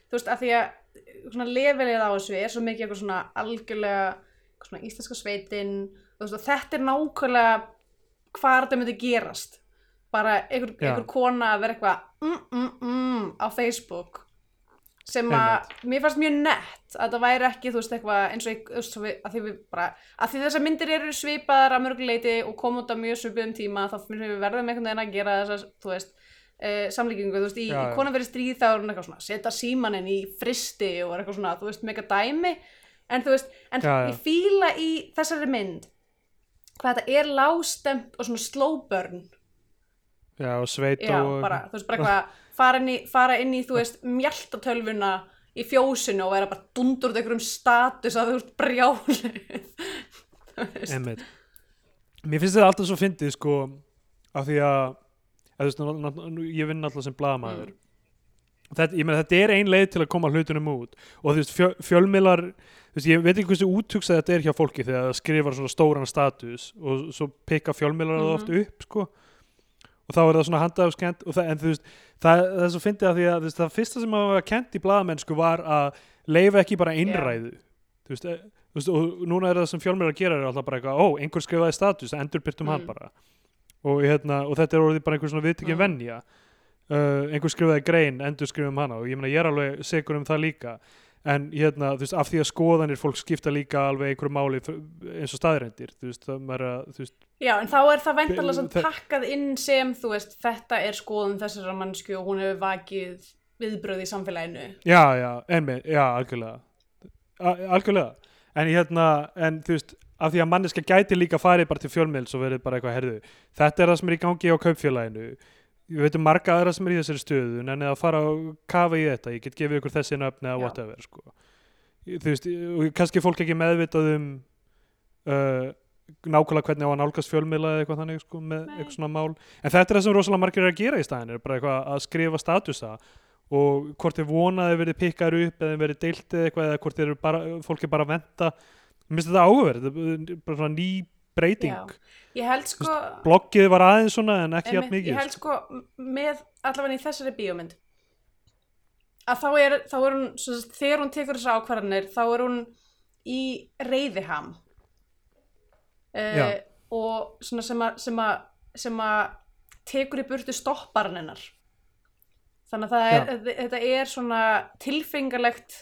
þú veist, að því að levelið á þessu er svo mikið eitthvað svona algjörlega eitthvað svona íslenska sveitin þú veist, og þetta er nákvæmlega hvað þetta myndi gerast. Bara einhver, einhver kona að vera eitthvað mm, mm, mm, á Facebook sem að mér fannst mjög nett að það væri ekki, þú veist, eitthvað eins og að því við bara að því þessar myndir eru svipaðar að mörguleiti og koma út á mjög svipuðum tíma þá finnum við verðum einhvern veginn að gera þessar, þú veist uh, samlíkingu, þú veist, í, í já. konan verið stríð þá er hún eitthvað svona, setja símaninn í fristi og er eitthvað svona, þú veist, mega dæmi en þú veist, en Já, já. ég fíla í þessari mynd hvað þetta er lástemt og svona slow burn já, og Sveit og bara, þú veist, bara eitthvað fara inn í, fara inn í þú veist, mjaltatölvuna í fjósinu og vera bara dundur út einhverjum status að þú ert brjálið Einmitt. Mér finnst þetta alltaf svo fyndið sko af því að, að veist, ná- ná- ég vinn alltaf sem blaðamaður. Þetta, ég meina þetta er ein leið til að koma hlutunum út. Og þú veist fjö, fjölmiðlar þú veist, ég veit ekki hversu úttugsað þetta er hjá fólki þegar það skrifar svona stóran status og svo pikka fjölmiðlar það Mhm. oft upp sko og þá er það svona það, en þú veist, það, það er svo fyndið að því að veist, það fyrsta sem að var kent í blaðamennsku var að leifa ekki bara einræðu. Þú veist, e, þú veist, og núna er það sem fjölmiðlar gera er alltaf bara eitthvað, ó, einhver skrifaði status endur byrtum hann Mm. bara. Og, hérna, og þetta er orðið bara einhver svona viðtökin Mm. venja. Uh, einhver skrifaði grein, endur skrifum hana. Og ég meina ég er alveg segur um það líka. En hérna, þú veist, af því að skoðanir fólk skipta líka alveg einhverju máli eins og staðreindir, þú veist, það maður að þú veist, já, en þá er það væntalega pakkað inn sem, þú veist, þetta er skoðun þessara mannsku og hún hefur vakið viðbröð í samfélaginu. Já, já, enmi, já, algjörlega. Algjörlega. En hérna, en þú veist af því að manneska gæti líka farið bara til fjölmiðls og verið bara eitthvað, herðu, þetta er það sem er í gangi á kaupfélaginu. Við veitum marga aðra sem er í þessari stöðu en að fara og kafa í þetta ég get gefið ykkur þessi nöfn eða whatever sko. þú veist, og kannski fólk ekki meðvitað um uh, nákvæmlega hvernig á að nálgast fjölmiðla eða eitthvað þannig sko, með Nei. eitthvað svona mál en þetta er það sem rosalega margir er að gera í staðin er bara eitthvað að skrifa statusa og hvort þið vonaði verið pikkar upp eða verið deilt eða eitthvað eða hvort bara, fólk er bara að venta mér finnst þetta áhugaverð, er bara svona ný breyting, Já. ég held sko bloggið var aðeins svona en ekki Einmitt, mikið ég held sko m- með allavega í þessari bíómynd að þá er, þá er hún þegar hún tekur þessar ákvarðanir þá er hún í reyðiham. Uh, og svona sem að sem að, tekur í burtu stopparinn hennar. Þannig að er, þetta, er svona tilfengalegt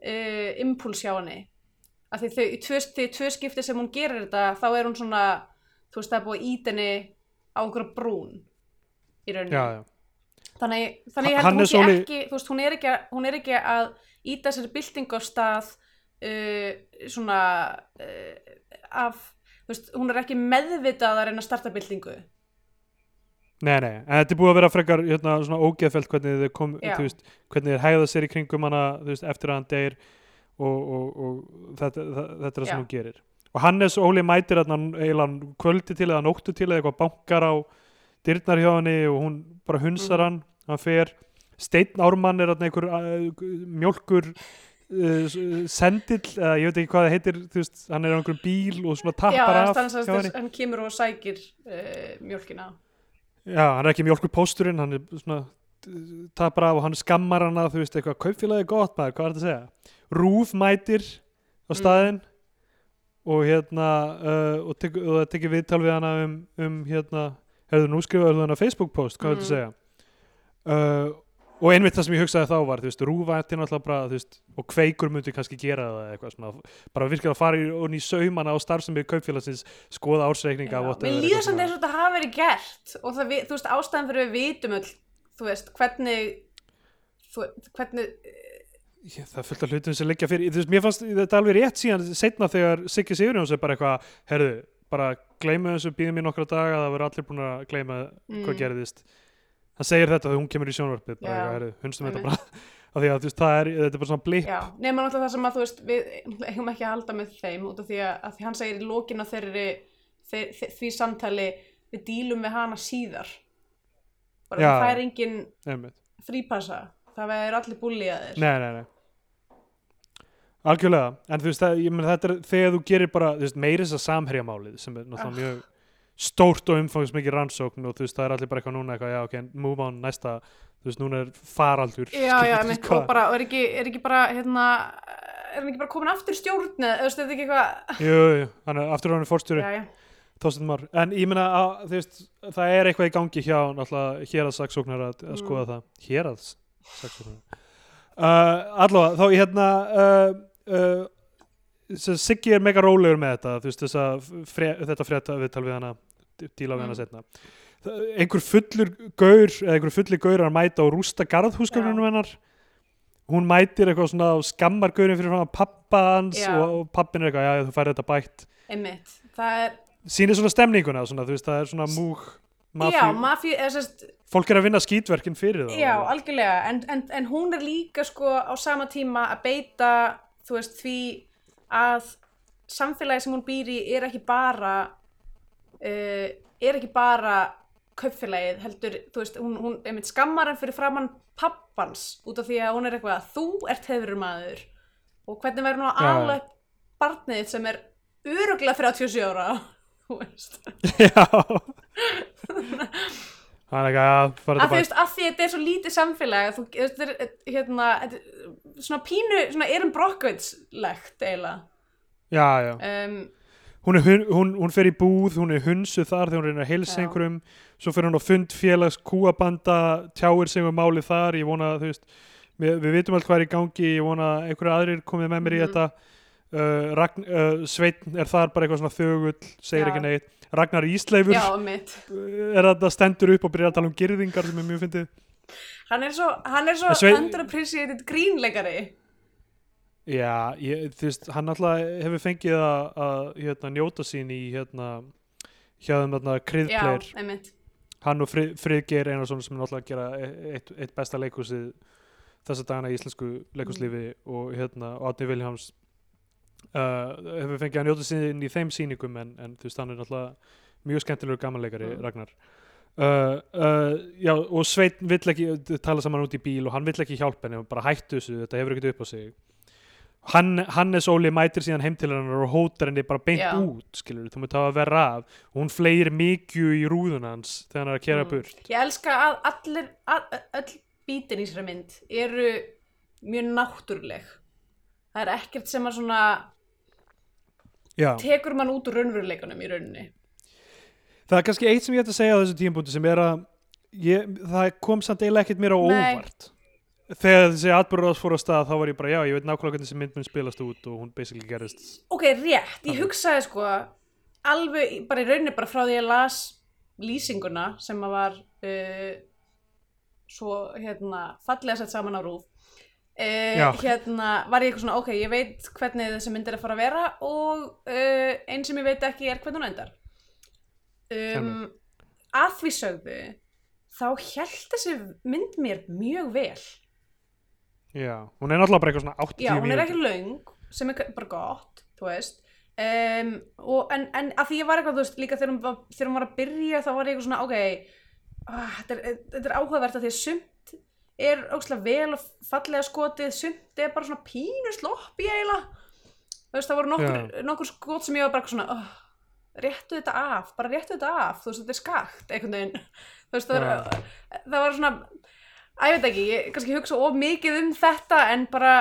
uh, impuls hjá henni. Að því þau, í tvö, því í tvö skipti sem hún gerir þetta þá er hún svona þú veist það er búið að ít henni á einhverja brún í rauninni. Já, já. þannig, þannig ég held hún sé svolí- ekki þú veist, hún er ekki, hún er ekki að íta þessari byltingu af stað uh, svona uh, af, veist, hún er ekki meðvitað að reyna að starta byltingu Nei, nei, en þetta er búið að vera frekar hérna, svona ógeðfelt hvernig þið kom, Já. þú veist, hvernig þið hægða sér í kringum hana, þú veist, eftir að hann deyr og, og, og þetta, það, þetta er það sem hún gerir og Hannes Óli mætir eiginlega kvöldi til eða nóttu til eða eitthvað bankar á dyrnar hjá henni og hún bara hunsar Mhm. hann hann fer, Steinn Ármann er einhver mjólkur uh, sendill eða ég veit ekki hvað það heitir þú veist, hann er á einhverjum bíl og svona Já, tappar af þannig hjá að hann kemur og sækir uh, mjölkina Já, hann er ekki mjólkur pósturinn, hann er svona uh, tapar af og hann skammar hana, þú veist, eitthvað kaupfélagi gott maður, hvað er þetta að segja? Rúf mætir á Mm. staðinn og hérna uh, og, tek, og það tekir viðtal við hana um, um hérna, hefur nú skrifaður þú hana Facebook post, hvað er þetta að Mm. segja? Uh, og einmitt það sem ég hugsaði þá var, þú veist, ætti náttúrulega bara, þú veist, og kveikur myndi kannski gera það eða eitthvað svona, bara virkilega fara í, og í saumana á starfsemi kaupfélagsins, skoða ársreikninga, Mér líður samt eins og þetta hafi verið gert og það, þú veist, ástæðan fyrir við vitum öll, þú veist, hvernig þú, hvernig Já, það er fullt af hlutum sem liggja fyrir. Þú veist, mér fannst þetta alveg rétt síðan setna þegar Siggi Sigurjóns er bara eitthvað herðu, bara gleyma þessu, býðum mér nokkra daga það verður allir búin að gleyma hvað Mm. gerðist hann segir þetta þegar hún kemur í sjónvarpið hunstum þetta bara. Að þú veist, það er, þetta er bara svona blip. Nema náttúrulega það sem að þú veist við eigum ekki að halda með þeim út af því að, að hann segir í lokin á þeirri þeir, þeir, því samtali við dílum við hana síðar. Bara Já. það fær engin einmitt. frípassa það er allir búlíðaðir nei, nei, nei. Algjörlega, en þú veist, það, þetta er þegar þú gerir bara, veist, meiri þess að samherjamálið sem er náttúrulega Ah. mjög stórt og umfangsmikið rannsókn og þú veist, það er allir bara eitthvað núna eitthvað, já, ok, move on, næsta þú veist, núna er faraldur Já, já, mitt, og bara, og er ekki, er ekki bara hérna, er hann ekki bara komin aftur stjórn eða, þetta er ekki eitthvað? Jú, jú, hann er aftur hann er fórstjóri en ég meina að þú veist, það er eitthvað í gangi hjá náttúrulega héraðsaksóknar að, að Mm. skoða það. Héraðsaksóknar uh, allavega, þá hérna uh, uh, Siggi er mega rólegur með þetta þú veist, þessa fre, þetta frétta viðtal við hana, díla við hana Mm. setna einhver fullur gaur eða einhver fullir gaur er að mæta og rústa garðhúsgögnunum Já. hennar hún mætir eitthvað svona og skammar gaurinn fyrir frá pappa hans Já. og, pappin er eitthvað, já, þú færði þetta bætt einmitt það er, sýnir svona stemninguna svona, veist, það er svona múg já, mafíu, mafí, eða sérst fólk er að vinna skítverkin fyrir það Já, algjörlega, en, en, en hún er líka sko á sama tíma að beita þú veist því að samfélagi sem hún býr í er ekki bara uh, er ekki bara kaupfélagið heldur, þú veist, hún, hún einmitt skammar hann fyrir framann pappans út af því að hún er eitthvað að þú ert hefur maður. Og hvernig verður nú að ala upp barnið sem er öruglega 37 ára þú veist. Já. Er ekki að að þú veist, að því þetta er svo lítið samfélag þú, þetta er, hérna, þetta er svona pínu, svona erum brokkvitslegt eiginlega. Já, já. um, Hún, er, hun- hún, hún fer í búð, hún er hunsuð þar þegar hún reynir að heilsa Já. einhverjum. Svo fer hún á fund félags kúabanda tjáir sig um málið þar. Ég vona að þú veist, við, við vitum allt hvað er í gangi. Ég vona að einhverju aðrir komið með mér í Mhm. þetta. Uh, Ragn, uh, Sveitn er þar bara eitthvað svona þögull segir Já. ekki neitt. Ragnar Ísleifur já, er þetta stendur upp og byrjar að tala um girðingar sem er mjög fyndið. Hann er svo, hann er svo underappreciated grínleikari Já, ég, þú veist, hann alltaf hefur fengið að, að hérna, njóta sín í hérna, þarna já, kriðpleir, hann og Frið, Friðgeir Einarsson sem er náttúrulega að gera e- eitt, eitt besta leikhúsið þessa dagana í íslensku leikhúslífi og hérna, Átni Viljáms uh, hefur fengið að njóta sín í þeim sýningum en, en þú veist, hann er náttúrulega mjög skemmtilegur gamanleikari, Mm. Ragnar. Uh, uh, já, og Sveit vill ekki tala saman út í bíl og hann vill ekki hjálpa henni og bara hættu þessu, þetta hefur ekkert upp á sig hann, Hannes Óli mætir síðan heim til hennar og hótar henni bara beint Já. út skilur, þú mútt hafa að vera af hún fleir mikju í rúðun hans þegar hann er að kera Mm. burt ég elska að allir að, öll bítin í þessari mynd eru mjög náttúruleg það er ekkert sem að svona já, tekur mann út úr raunveruleikunum í rauninni það er kannski eitt sem ég ætti að segja á þessu tímpúti sem er að ég, það kom samt eiginlega ekkert mér á Nei. óvart þegar þessi atbyrður fór á stað þá var ég bara, já, ég veit nákvæmlega hvernig þessi mynd mun spilast út og hún basically gerist ok, rétt, ég hugsaði sko alveg, bara í rauninni bara frá því ég las lýsinguna sem að var uh, svo hérna fallega sett saman á rúf uh, hérna var ég eitthvað svona ok, ég veit hvernig þessi mynd er að fara að vera og uh, einn sem ég veit ekki er hvernig hún endar. Um, að því sögðu þá held þessi mynd mér mjög vel já, hún er náttúrulega bara eitthvað svona 80 já, hún er ekki löng sem er bara gott, þú veist. Um, og, en, en að því ég var eitthvað, þú veist, líka þegar hún, var- þegar hún var að byrja þá var ég eitthvað svona, ok ah, þetta, er, þetta er áhugavert að því að sumt er ógslag vel og fallega skotið, sumt er bara svona pínu sloppi eiginlega. Þú veist, það voru nokkur, nokkur skot sem ég var bara eitthvað svona, oh, réttu þetta af bara réttu þetta af, þú veist, þetta er skakt einhvern veginn, þú veist, það var, það var svona ég veit ekki, ég kannski hugsa of mikið um þetta en bara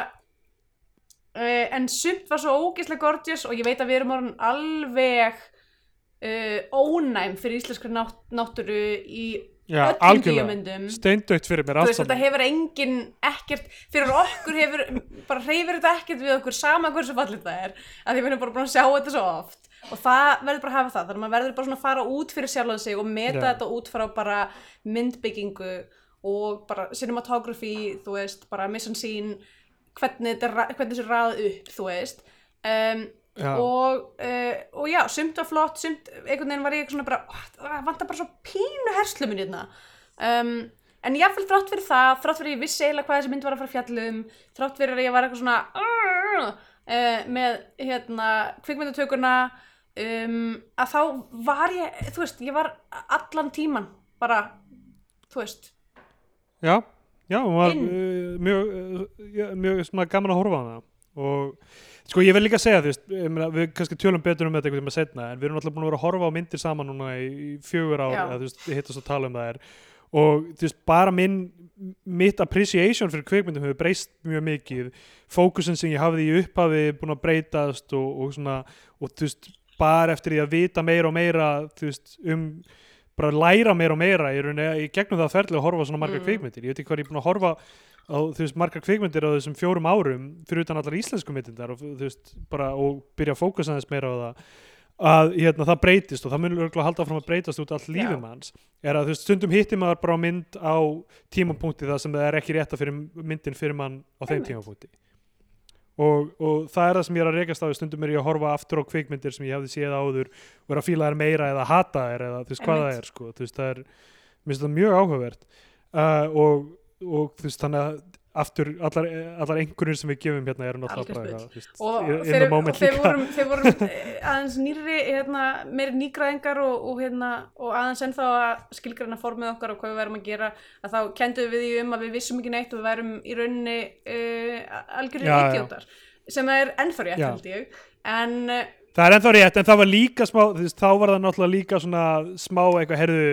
uh, en sumt var svo ógeðslega gorgeous og ég veit að við erum orðin alveg uh, ónæm fyrir íslenskri nátt, náttúru í já, öllum bíómyndum steindaukt fyrir mér þú allt veist, þetta hefur engin ekkert, fyrir okkur hefur bara hreyfir þetta ekkert við okkur sama hversu fallið það er, að því við erum bara búin að sjá þetta svo oft. Og það verður bara að hafa það þannig að maður verður bara svona að fara út fyrir sjálfan sig og meta Já. þetta út frá bara myndbyggingu og bara cinematography, þú veist, bara mission scene hvernig þetta er ra- hvernig þessu ræð upp, þú veist. Um, Já. og, uh, og já, sumt var flott sumt, einhvern veginn var ég svona bara "Ah, það vantar bara svo pínu herslumin hérna. Um, en ég fælt þrátt fyrir það þrátt fyrir ég vissi eiginlega hvað þessi mynd var að fara fjallum þrátt fyrir að ég var eitthvað svona uh, með hérna kvikmyndatökurna um, að þá var ég þú veist, ég var allan tíman bara, þú veist Já, já, hún var uh, mjög, uh, mjög svona gaman að horfa á hana. Og sko ég vil líka segja þú veist, ég meina, við kannski tölum betur um þetta einhvern tíma setna en við erum alltaf búin að vera að horfa á myndir saman núna í, fjögur ár Já. eða þú veist, hittast að tala um það er og þú veist, bara minn mitt appreciation fyrir kvikmyndum hefur breyst mjög mikið, fókusin sem ég hafði í upphafi búin að breytast og, og svona, og þú veist bara eftir því að vita meira og meira þú veist, um bara læra meira og meira í rauninni, í gegnum það ferli að horfa svona margar Mm. kvikmyndir, ég veit ekki hvað ég er búin að horfa á þú veist margar kvikmyndir á þessum fjórum árum fyrir utan allar íslensku myndindar og þú veist bara og byrja að fókusa aðeins meira á það að hérna, það breytist og það mun örgulega halda áfram að breytast út allt lífum hans er að þú veist stundum hittir maður bara mynd á tímapunkti það sem það er ekki rétta fyrir myndin fyrir mann á þeim tímapunkti og, og það er það sem ég er að rekast á stundum er ég að horfa aftur á kvikmyndir sem ég hefði séð áður og er að fíla þær meira eða hata þær eða þú veist hvað það er sko, þú veist það er mér finnst það mjög áhugavert. Uh, og, og þú veist þannig að aftur allar, allar einhvernir sem við gefum hérna eru náttúrulega bara Algjört eitthvað, þú veist, og in- in þeir, the moment líka. vorum, þeir vorum eh, aðeins nýri hérna, meiri nýgræðingar og, og, hérna, og aðeins ennþá að skilgræna formið okkar og hvað við værum að gera að þá kendum við því um að við vissum ekki neitt og við værum í rauninni uh, já. idiotar sem er ennþá rétt held ég en uh, Það er ennþá rétt, en það var líka smá, veist, þá var það náttúrulega líka svona smá eitthvað, heyrðu,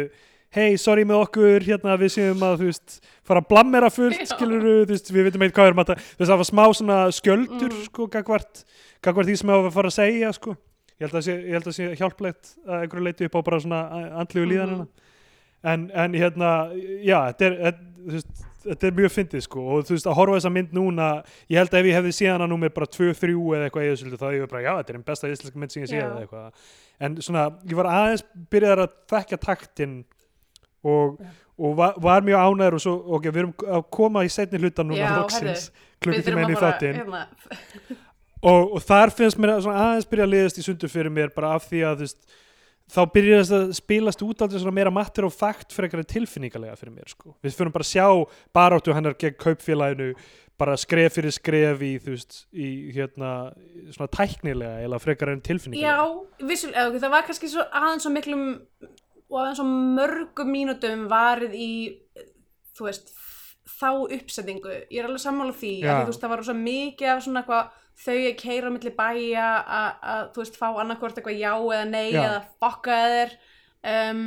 hei, sorry með okkur, hérna við séum að, þú veist, fara að blammera fullt, Já. skilur þú veist, við veitum eitthvað hvað við erum að, þú veist, það var smá svona skjöldur, Mm. sko, gagvart, gagvart því sem við að fara að segja, sko. Ég held að sé, ég held að sé hjálplegt að einhverju leiti upp á bara svona andlegu líðanina. En, en hérna, já, þetta er, þú veist, þetta er mjög fyndið, sko, og þú veist, að horfa þessa mynd núna, ég held að ef ég hefði séð hana númer bara 2-3 eða eitthvað þessu, þá ég bara, já, þetta er einn besta íslenska mynd sem ég séð eða eitthvað. En svona, ég var aðeins byrjaðar að þekka taktinn og, og var, var mjög ánæður og svo, ok, við erum að koma í setni hluta núna Já, loksins, við klukkutíma þurfum inn í þáttinn. hérna, og, og þar finnst mér aðeins byrja að liðast í sundur fyrir mér bara af því að þú veist, þá byrjar þess að spilast út aldrei svona meira matter og fakt frekar en tilfinningalega fyrir mér sko. við fyrir bara að sjá baráttu hennar gegn kaupfélaginu bara skref fyrir skref í þú veist í hérna svona tæknilega eða frekar en tilfinningalega. Já, vissulega, það var kannski svo aðeins svo miklum og aðeins svo mörgum mínútum varið í, þú veist, þá uppsetningu. Ég er alveg sammála því, að þú veist, það var svo mikið af svona eitthvað þau að keira á milli bæja að, að, þú veist, fá annarkvort eitthvað já eða nei Já. eða fokka þeir um,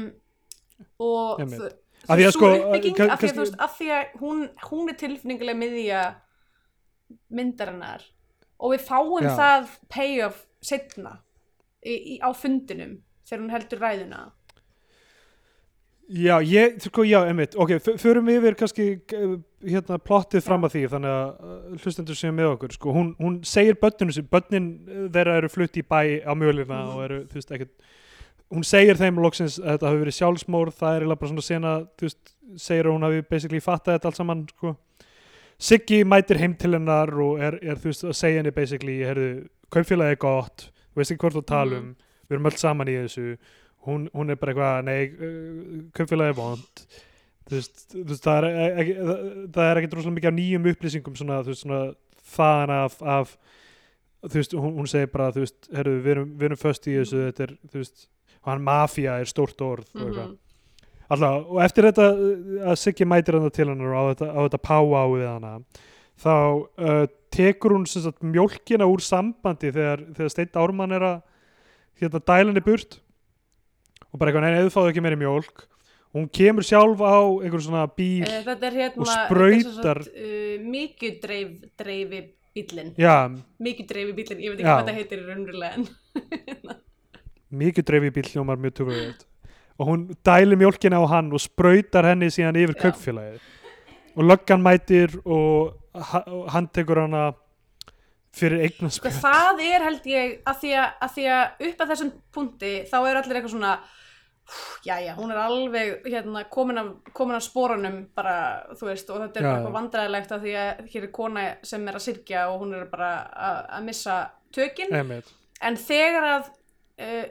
og þú, Af því að sko, af því að, veist, af því að hún, hún er tilfinningulega miðja myndarinnar og við fáum Já. það payoff setna í, í, á fundinum þegar hún heldur ræðuna Já, ég, sko, já, einmitt, ok, förum við yfir kannski hérna plottið fram að því þannig að uh, hlustendur séu með okkur, sko, hún, hún segir börninu sem, börnin þeirra eru flutt í bæ á mjölina Mhm. og eru, þú veist, ekkert, hún segir þeim loksins að þetta hafi verið sjálfsmór, það er bara svona sena, þú veist, segir að hún hafi basically fattað þetta allt saman, sko. Siggi mætir heim til hennar og er, er þú veist, að segja henni basically, herðu, kaupfélagi er gott, þú veist ekki hvort þú tala um, við erum öll saman í þessu, hún, hún er bara eitthvað, nei, uh, kaupfélagi er vond, þú veist, þú veist það er e- ekki, það, er ekki droslega mikið af nýjum upplýsingum svona, þú veist, svona þaðan af, af þú veist, hún, hún segir bara, þú veist, herru, við erum, við erum föst í þessu, þetta er, þú veist og hann mafía er stórt orð og eitthvað. Mhm. Alltaf, og eftir þetta uh, að Siggi mætir hann til hann á þetta, þetta páa á við hana þá uh, tekur hún sagt, mjólkina úr sambandi þegar, þegar Steinn Ármann er að hérna, dæla henni burt og bara eitthvað, nei, þú fáðu ekki meiri mjólk. Og hún kemur sjálf á einhver svona bíl Eh, Þetta er hérna Og sagt, uh, Mikið dreif, dreifi bíllinn já, Mikið dreifi bíllinn, ég veit ekki Já. hvað þetta heitir raunverulega en mikið dreifi bíl hljómar mjög tökur og hún dælir mjólkina á hann og sprautar henni síðan yfir Já. kaupfélagið. Og löggan mætir og hann tekur hana fyrir Sko eignarspjöld það er held ég að því að, að því að upp að þessum punkti þá er allir eitthvað svona Jæja, hún er alveg hérna, komin, af, komin af spórunum bara, þú veist, og þetta er Já, já. eitthvað vandræðilegt af því að hér er kona sem er að syrkja og hún er bara að, að missa tökin Einmitt. en þegar að uh,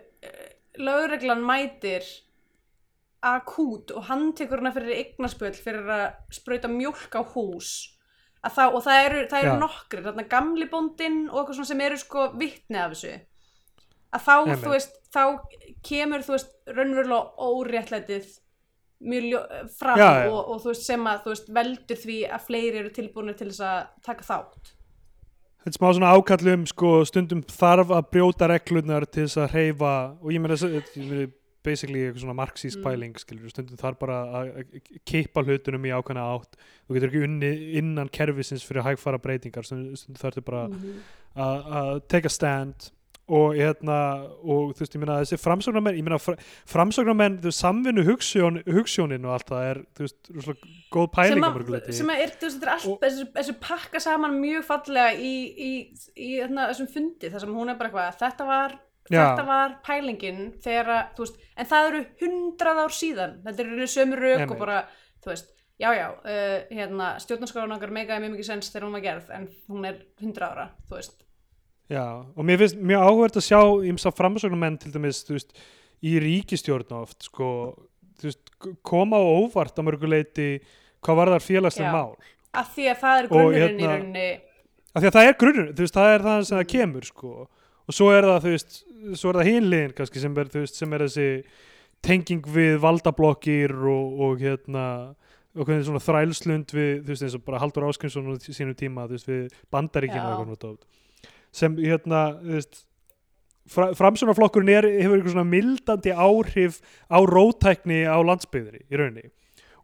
lögreglan mætir akút og hann tekur hana fyrir eignarspöld fyrir að sprauta mjólk á hús að þá, og það eru, það eru Já. nokkrir þarna gamli bóndinn og eitthvað svona sem eru sko vittni af þessu að þá, Einmitt. þú veist, þá kemur, þú veist, raunverulega óréttlætið mjög fram Já, já. Og, og þú veist, sem að, þú veist, veldur því að fleiri eru tilbúinir til þess að taka þátt Þetta er smá svona ákallum sko, stundum þarf að brjóta reglurnar til þess að hreyfa og ég meina þess- ég meina basically eitthvað svona marxísk Mm. pæling skilur, stundum þarf bara að kippa hlutunum í ákveðna átt þú getur ekki unni innan kerfisins fyrir hægfara breytingar, stundum, stundum þarf bara Mhm. að að take a stand og hérna og þú veist, ég meina þessi framsóknarmenn ég meina fr framsóknarmenn, þú samvinnu hugsjón, hugsjónin og allt það er, þú veist, rosalega góð pæling sem, að er, þú veist, þetta er allt þessu, þessu pakka saman mjög fallega í, í, í þarna, þessum fundi þar sem hún er bara eitthvað, þetta var Já. þetta var pælingin þegar að, þú veist, en það eru hundrað ár síðan þetta eru sömu rauk Einmitt. og bara þú veist, já já, uh, hérna stjórnarskólan okkar megaði mjög mikið sens þegar hún var gerð en hún er hundrað ára, þú veist Já, og mér finnst mjög áhvert að sjá ímsa framsóknumenn til dæmis, þú veist, í ríkistjórn oft, sko, þú veist, koma á óvart á mörguleiti hvað var þar félagslega mál. af því að það er grunnurinn í hérna- rauninni Af því að það er grunnur, þú veist, það er það sem það kemur, sko, og svo er það, þú veist, svo er það hinliðin kannski sem er, þú veist, sem er þessi tenging við valdablokkir og, og hérna, og hvernig svona þrælslund við, þú veist, eins og bara Haldur Áskensson á sínum tíma, þú veist, við bandaríkina og eitthvað notótt. sem hérna, þú veist fra, framsjónaflokkurinn er, hefur eitthvað svona mildandi áhrif á rótækni á landsbyðri í rauninni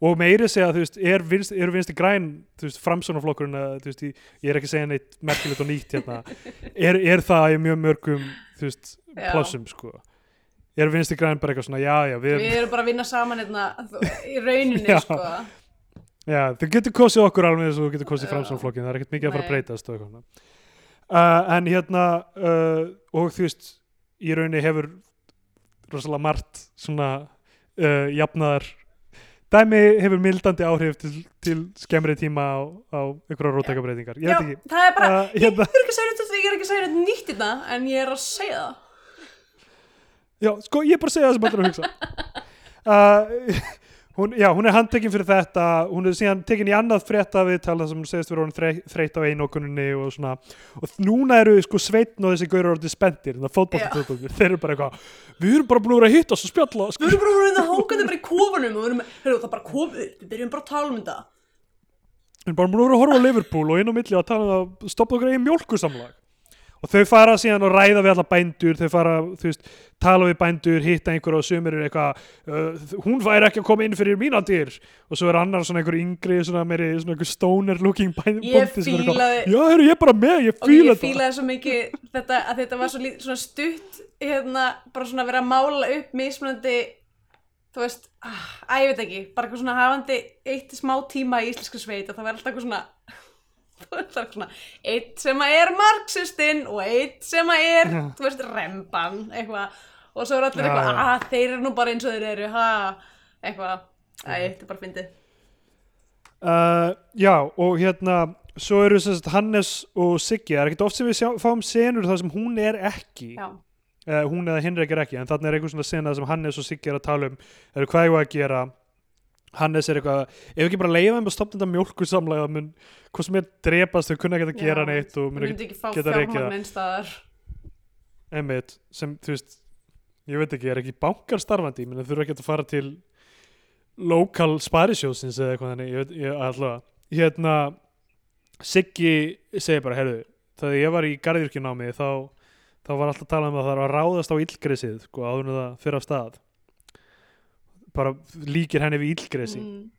og meiri segja, þú veist, er vinst, eru vinsti græn, þú veist, framsjónaflokkurinn að, þú veist, ég, ég er ekki að segja neitt merkilegt og nýtt hérna, er, er það í mjög mörgum, þú veist, plássum, sko er vinsti græn bara eitthvað svona, já, já, við, við erum bara að vinna saman hérna, þú- í rauninni Já. sko Já, þau getur kosið okkur alveg eins og þú getur kosið Já. framsóknarflokkin, það er ekkert mikið að fara að Nei. breytast og eitthvað. Uh, en hérna, uh, og þú veist, í rauninni hefur rosalega margt svona uh, jafnaðar dæmi hefur mildandi áhrif til, til skemmri tíma á, á einhverja rótækabreitingar. Ég veit ekki. það er bara, Uh, hérna, ég er ekki að segja þetta, ég er ekki að segja þetta nýtt þetta, en ég er að segja það. já, sko, ég er bara að segja það sem allir að hugsa. Uh, hún, já, hún er handtekinn fyrir þetta, hún er síðan tekinn í annað frétta við tala sem hún segist vera orðin þrey, þreytt á einokuninni og svona, og núna eru sko sveitn og þessi gaurur orðin spendir, þannig að fótballtatöðbundir, þeir eru bara eitthvað, við erum bara búin að hitta og spjalla, Við sko. erum bara verið að hókandi bara í kofunum og við erum, heyrðu, það bara kofið, við byrjum bara að tala um þetta. við erum bara búin að horfa á Liverpool og inn á milli að tala um að stoppa okkur eigin mjólkursamlag. Og þau fara síðan og ræða við alla bændur, þau fara, þú veist, tala við bændur, hitta einhverja og sumir er eitthvað, uh, hún væri ekki að koma inn fyrir mína dyr. Og svo er annar svona einhver yngri, svona meiri, svona einhver stoner looking bænd, Ég fílaði- já, heyrðu, ég er bara með, ég Og fíla ég fílaði svo mikið þetta, að þetta var svo lít, svona stutt, hérna, bara svona vera að mála upp mismunandi, þú veist, ah, að ég veit ekki, bara eitthvað svona hafandi eitt smá tíma í íslensku sveit og það var alltaf eitthvað svona, það var alltaf svona, eitt sem að er marxistinn og eitt sem að er, Já. þú veist, remban, eitthvað, og svo er allir Já, eitthvað, að þeir eru nú bara eins og þeir eru, ha, eitthvað, þetta er bara fyndið. Uh, já, og hérna, svo eru sagt Hannes og Siggi, það er ekkert oft sem við sjá, fáum senur þar sem hún er ekki. Uh, hún eða Hinrik er ekki en þannig er einhver svona sena sem Hannes og Siggi er að tala um er hvað ég að gera Hannes er eitthvað, ef ekki bara leiða þeim að stopna þetta mjólkusamlega mun, hvað sem er drepast, þau kunna ekki að gera neitt og Þú mun ekki geta einstæðar einmitt, sem, þú veist ég veit ekki, er ekki bankar starfandi? Menn þurfa ekki að fara til lokal sparisjóðsins eða eitthvað þannig, ég veit, ég allavega. Hérna, Siggi segir bara, heyrðu, þegar ég var í garðyrkjunámi þá, þá var alltaf að tala um að það er að ráðast á illgresið sko, áður en það fyrir af stað bara líkir henni við illgresi. Mm.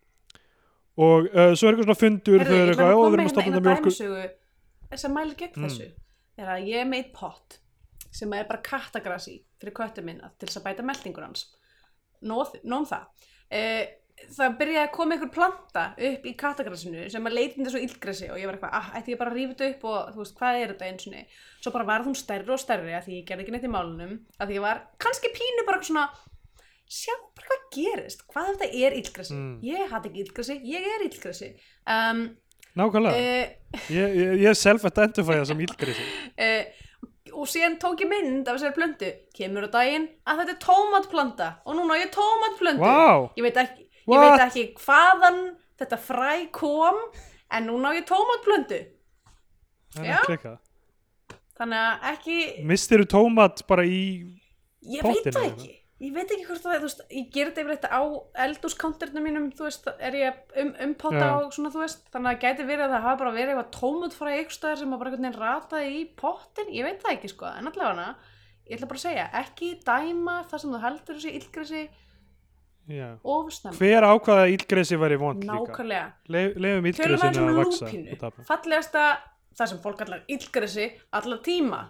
og uh, svo er eitthvað svona fundur Heyrðu, þau eru eitthvað, að já, við erum að hérna þetta mjölku dæmisögu sem mæli gegn Mm. þessu. Er að ég eitt pott sem er bara kattagras í fyrir köttu minna til þess að bæta meldingur hans. Nóð um það. Uh, það byrjaði að koma einhver planta upp í kattagrasinu sem að leitindi svo illgresi og ég var eitthvað, ah, ætti ég bara að rífa þetta upp og þú veist, hvað er þetta eins og svo bara varð hún stærri og stærri að því ég gerði ekki neitt í málunum að því ég var kannski pínu bara svona sjá bara hvað gerist, hvað þetta er illgresi Mm. ég hatt ekki illgresi, ég er illgresi um, nákvæmlega, uh, ég, ég, ég self-identify það sem illgresi uh, og síðan tók ég mynd af þessari plöntu. Kemur á daginn að þetta er tómatplanta. Og núna á ég tómatplöntu. Vá, ég, veit ekki, ég veit ekki hvaðan þetta fræ kom en núna á ég tómatplöntu. Það Já. er klikkað. Þannig að ekki Mistiru tómat bara í ég veit það ekki ég veit ekki hvort það er, þú veist, ég ger þetta yfirleitt á eldúskanternum mínum, þú veist, er ég um, umpotta Já. og svona, þú veist, þannig að gæti verið að það hafa bara verið eitthvað tómutfræði ykkur stöðar sem að bara einhvern veginn rataði í pottin, ég veit það ekki, sko, en allavega ég ætla bara að segja, ekki dæma það sem þú heldur þessi illgresi ofsnæm, Hver ákvaða illgresi væri vond líka? Leif, leifum illgresinu um að vaksa fallegasta, það sem fólk kallar illgresi, allar tíma.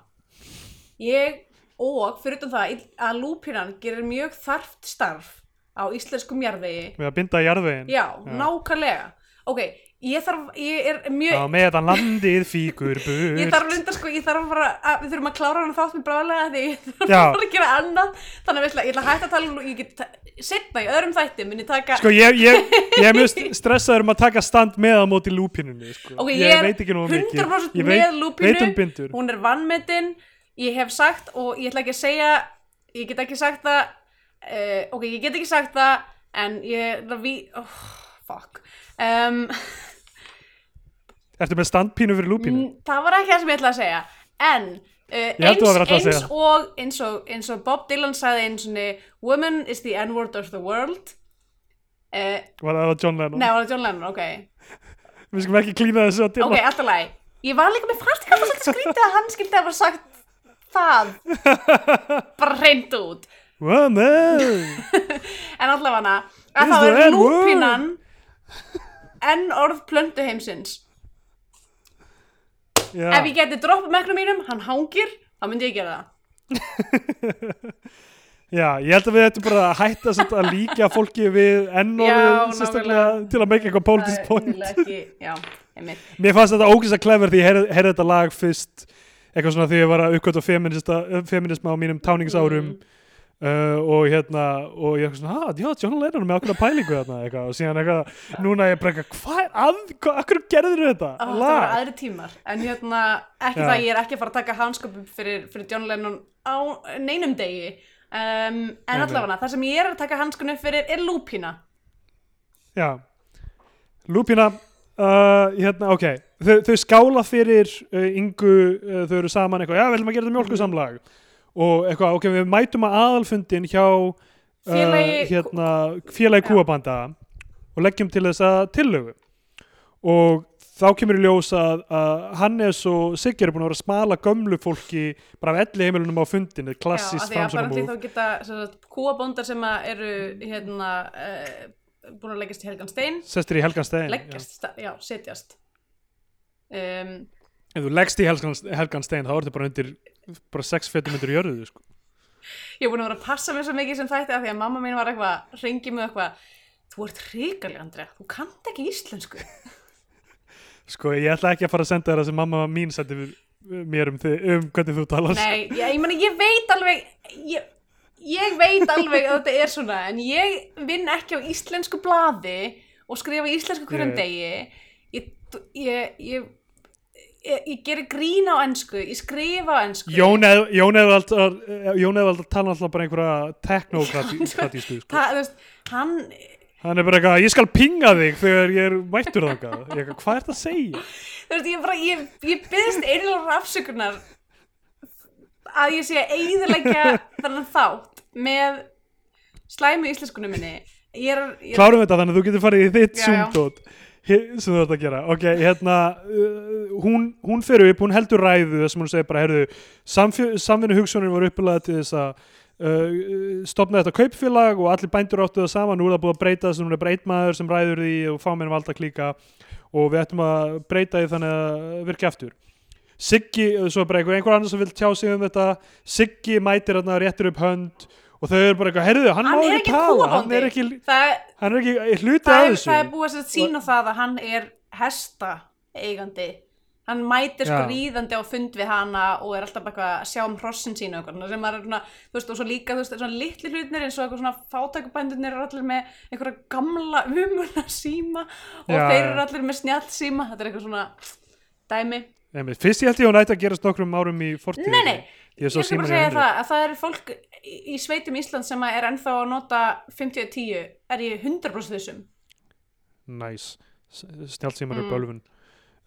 Ég, og fyrir utan það, að lúpínan gerir mjög þarft starf á íslenskum jarðvegi Með að binda jarðvegin Já, nákvæmlega. Ok, ég þarf, ég er mjög Á meðan landið fíkur burt. Ég þarf reyndar sko, ég þarf bara að, við þurfum að klára hann þátt með bráðlega því ég þarf Já. bara að gera annað. Þannig að við ég ætla að hætta að tala um, ég get setna í öðrum þætti, muni taka Sko ég, ég, ég er mjög st- stressaður um að taka stand með á móti lúpinunni sko. Ok, ég, ég er veit ekki nú mikið. 100% Ég veit, með um bindur. Hún er vannmetin, ég hef sagt og ég ætla ekki að segja, ég get ekki sagt það uh, Ok, ég get ekki sagt það, en ég, það við, oh, fuck um, Ertu með standpínu fyrir lúpínu? Það var ekki það sem ég ætla að segja En uh, held eins, eins, segja. og, eins, og, eins og Bob Dylan sagði eins og Woman is the n-word of the world uh, Var það John Lennon? Nei, var það John Lennon, ok Við skulum ekki klína þessu Ok, alltaf læg Ég var líka með ekki að hann skildi að vera sagt það? Bara hreint út. En allavega að þá er lúpinan enn orð plöntu heimsins. Já, Ef ég geti droppa megnum mínum, hann hangir þá myndi ég gera það. Já, ég held að við ættum bara að hætta að líka fólki við nákvæmlega. til að make eitthvað politics point. já. Mér fannst þetta ógæst að clever því ég heyrði þetta lag fyrst eitthvað svona því ég var að uppgöta feminisma á mínum táningsárum Mm. uh, og hérna og ég er svona, ah, já, John Lennon með ákveðna pælingu þarna eitthvað og síðan eitthvað, núna ég eitthvað, hvað að, hvað, akkur gerður þetta? Ó, það lag? var aðri tímar en hérna, ekki Já. það ég er ekki að fara að taka hanskapum fyrir, fyrir John Lennon á neinum degi um, en allavega það sem ég er að taka hanskunum fyrir er lúpína Já, Lúpína uh, hérna, ok þau, þau skála fyrir uh, yngu, uh, þau eru saman eitthvað, já, við viljum að gera þetta mjólkusamlag og eitthvað, ok, við mætum að aðalfundin hjá uh, Félagi- hérna, félagi Já. kúabanda og leggjum til þessa tillögu. Og þá kemur í ljós að, að Hannes og Sigger er búin að vera að smala gömlu fólki bara af elli heimilunum á fundin Já, klassist af því að þá geta kúabóndar sem eru hérna uh, búin að leggjast í Helgan Stein. Sestir í Helgan Stein leggjast, já, já setjast um, ef þú leggst í Helgan, Helgan Stein þá er þetta bara undir bara sex fetum undir jörðu sko. ég er búin að vera að passa mér svo mikið sem þætti af því að mamma mín var eitthvað ringi mig eitthvað þú ert hrikalega Andrea, þú kannt ekki íslensku. Sko ég ætla ekki að fara að senda þér það sem mamma mín sendi mér um, þig, um hvernig þú talar Nei, ég, ég meni, ég veit alveg ég, ég veit alveg að þetta er svona en ég vinn ekki á íslensku blaði og skrifa íslensku hverjum degi ég, ég, ég, ég, gerir grín á ensku ég skrifa á ensku. Jón eða alltaf tala alltaf bara einhverja teknokratísku sko. Hann hann er bara eitthvað, ég skal pinga þig þegar ég er mættur þangað. Hvað er það að segja? veist, ég bara, ég, ég byggðist einlega afsökunar að ég sé að eigðilegja þennan þátt með slæmu íslenskunum minni. Er, klárum þetta þannig að þú getur farið í þitt hi- sem þú ert að gera. Ok, hérna uh, hún, hún fer upp, hún heldur ræðu þar sem hún segir bara, heyrðu, samvinnu hugsunin var uppilega til þess að uh, stopna þetta kaupfélag og allir bændur áttu það saman, nú er það búið að breyta þess að hún er bara einn maður sem ræður því og fá mér valda klíka og við ættum að breyta því þannig að virka aftur. Siggi, svo er bara einhver, einhver annar sem vil tjá sig um þetta. Siggi mætir þarna réttir upp hönd og þau eru bara eitthvað, heyrðu, hann, Hann má ekki tala hann er ekki, það, hann er ekki hluti af þessu. það er búið að sína það að hann er hesta eigandi hann mætir sko ríðandi á fund við hana og er alltaf bara að sjá um hrossin sínu og sem maður er svona, þú veist, og svo líka, þú veist, svona litli hlutnir eins og eitthvað svona fátækubændunir eru allir með einhverja gamla umuna síma og Já, þeir eru allir með snjall síma, þetta er eitthvað svona dæmi. Einmitt. fyrst ég held ég að hún ætti að gerast nokkrum árum í fortíð Nei, nei, ég Ég skal bara segja það að það eru fólk í, sveitum Ísland sem er ennþá að nota 50-10 er ég 100% þessum. næs, snjált síman er Mm. bölvun.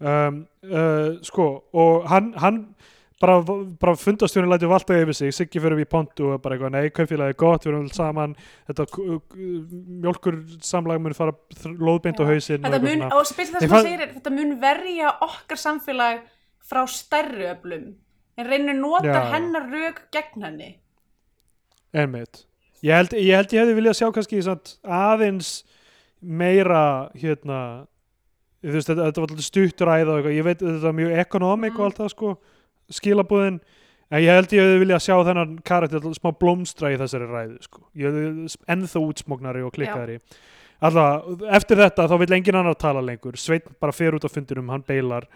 Um, uh, sko og hann, hann bara, bara fundastjónin læti valda yfir sig. Siggi fyrir við í pontu og bara eitthvað nei, kaupfélagi er gott, við erum saman. Þetta mjölkur samlag mun fara lóðbeint á og Þetta mun, og spesilega það sem fann- segir þetta mun verja okkar samfélag frá stærri öflum en reynir nota Já. hennar rök gegn henni. Einmitt. Ég held ég, held ég hefði viljað sjá kannski aðeins meira hérna veist, þetta, þetta var alltaf stutt ræða og eitthvað, ég veit þetta var mjög ekonomik Mm. og allt það sko, skilabúðin en ég held ég hefði viljað sjá þennan karakter smá blómstra í þessari ræðu sko. ennþá útsmóknari og klikkari alltaf, eftir þetta þá vill engin annar tala lengur, Sveinn bara fer út á fundinum, hann beilar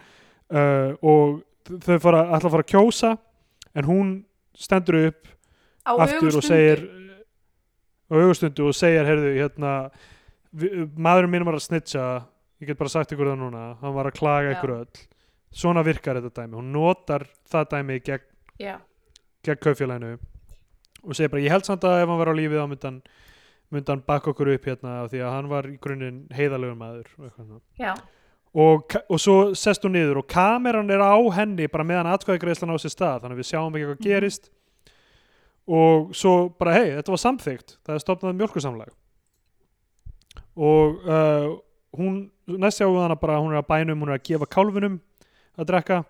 uh, og þau fara, ætla að fara að kjósa en hún stendur upp Á aftur og segir á augustundu og segir heyrðu, hérna, maðurinn minn var að snitcha ég get bara sagt ykkur það núna hann var að klaga Já. ykkur öll. Svona virkar þetta dæmi, hún notar það dæmi gegn, gegn kaufélaginu og segir bara, ég held samt að ef hann var á lífið hann, myndi hann baka okkur upp hérna því að hann var í grunninn heiðalegur maður og, eitthvað svona. já, og, og svo sest hún niður og kameran er á henni bara meðan atkvæðagreislan á sér stað þannig að við sjáum ekki hvað Mhm. gerist. Og svo bara hei, þetta var samþygt það er stopnað mjölkursamlag og uh, hún næst sjáum við hana bara hún er að bænum, hún er að gefa kálfunum að drekka.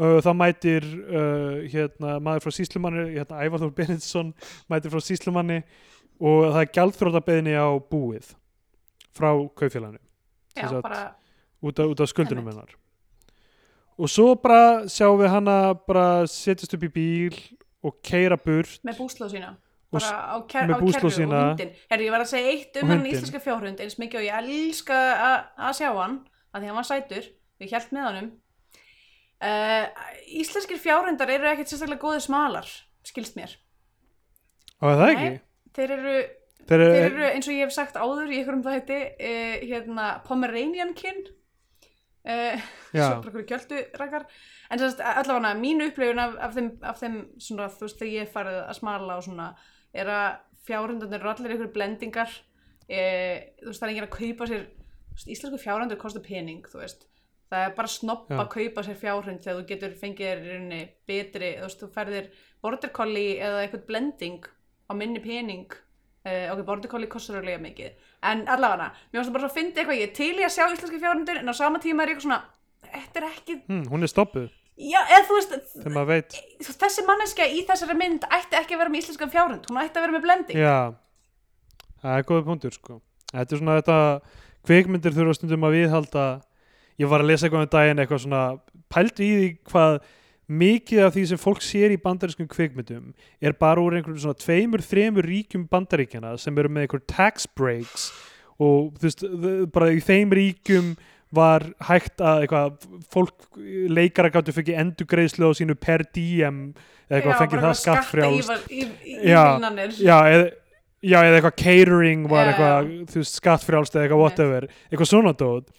Uh, þá mætir uh, hérna, maður frá síslumanni hérna, Ævar Þór Benediktsson mætir frá síslumanni og það er gjaldþróta beðni á búið frá kaufélaginu. Já, bara út af, af skuldunum hennar og svo bara sjáum við hana bara setjast upp í bíl og keira burt með búslóð sína. Bara á, ker á kerru sína. og hundin. Herri, ég var að segja eitt um hann hundinn. íslenska fjárhund eins mikið og ég elska að- sjá hann að því hann var sætur, við hjælt með honum. Uh, íslenskir fjárhundar eru ekkert sérstaklega góðir smalar, skilst mér. og það Nei. ekki Þeir eru þeir eru, eins og ég hef sagt áður í ykkur um það heiti uh, hérna Pomeranian kyn uh, svo bara hverju gjöldu rækar en þess að allavega mínu upplifun af, af þeim, af þeim svona, þú veist þegar ég farið að smala og svona er að fjárhundarnir eru allir ykkur blendingar. Uh, þú veist það er enginn að kaupa sér veist, íslensku fjárhundur kostar pening þú veist. Það er bara snopp að kaupa sér fjárhund þegar þú getur fengið þér betri þú veist þú ferðir border collie eða eitthvað blending á minni pening Uh, ok, border collie kostar alveg mikið. En allavega, mér finnst það bara svo að fyndi eitthvað ég er til í að sjá íslenski fjárhundur en á sama tíma er ég eitthvað svona þetta er ekki, hm, hún er stoppuð. Já, eða þú veist þú- þessi manneskja í þessari mynd ætti ekki að vera með íslenskan fjárhund hún ætti að vera með blending. Já, það er góða punktur sko. þetta er svona þetta kvikmyndir þurfa stundum að viðhalda. Ég var að lesa eitthvað um daginn eitthvað svona pældu í því hvað mikið af því sem fólk sér í bandarískum kvikmyndum er bara úr einhverjum svona tveimur, þremur ríkjum bandaríkjana sem eru með einhver tax breaks og þú veist, bara í þeim ríkjum var hægt að eitthvað, fólk leikara gáttu fengið endugreiðslu á sínu per diem eða eitthvað fengið það skattfrjálst Já, eða, já, eða eitthvað catering var eitthvað, þú veist, skattfrjálst eða eitthvað whatever, eitthvað svona dót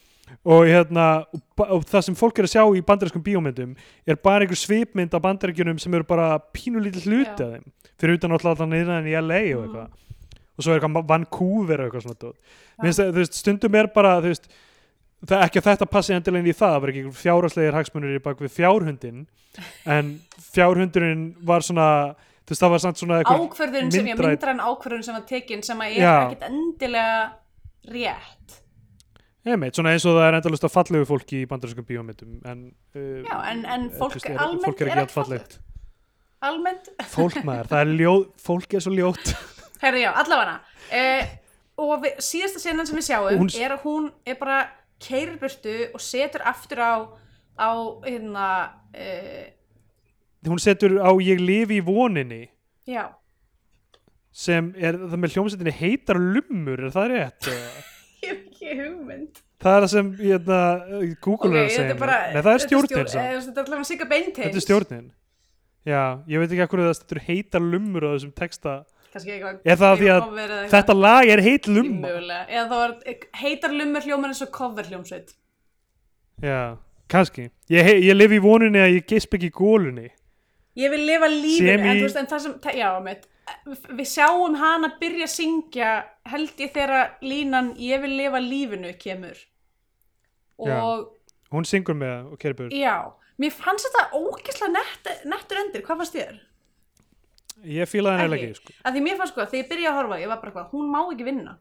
og hérna, og, og það sem fólk er að sjá í bandarískum bíómyndum er bara einhver svipmynd af bandaríkjunum sem eru bara pínulítið hluti af þeim, fyrir utan alltaf alltaf en í LA og Mm. eitthvað og svo er eitthvað Vancouver og eitthvað svona það, þú veist, stundum er bara veist, það ekki að þetta passi endilega inn í það, það var ekki fjárhagslegir hagsmunir í bak við fjárhundin en fjárhundurinn var svona þú veist, það var samt svona eitthvað ákvörðun sem ég myndra en ákvörðun sem var tekin sem að er ekkit endilega rétt Einmitt, svona eins og það er endalust að fallegu fólki í bandarískum bíómyndum en, uh, Já, en- en eh, fólk veist, almennt fólk er er ekki ekki allt fallegt. Almennt, fólk maður, það er ljóð, fólk er svo ljót herri já, allavega. Uh, og við, síðasta senan sem við sjáum Hún- er að hún er bara keirir burtu og setur aftur á á hérna uh, hún setur á ég lifi í voninni. Já, sem er það með hljómsveitinni heitar lummur, er það rétt? ég hef ekki hugmynd. Það er það sem hérna, Google Ok, er að segja bara. Nei, það er stjórnin eh, þetta er er stjórnin. Já, ég veit ekki hvað það stendur heitar lummur á þessum texta. Er það að þetta lag er heit lumma eða þá er heitar lumur hljómar eins og cover hljómsveit já, kannski. Ég, ég lifi í voninni að ég gisp ekki í gólunni Ég vil lifa lífinu, Sem í- en en það sem, já, mitt, við sjáum hana byrja að syngja, held ég þegar línan ég vil lifa lífinu kemur. Já. Og, hún syngur með og kerbur já, mér fannst þetta ógeðslega nett, nettur endir, hvað fannst þér? ég fílaði henni ekki sko. Að því mér fannst sko, þegar ég byrjaði að horfa, ég var bara hvað, hún má ekki vinna.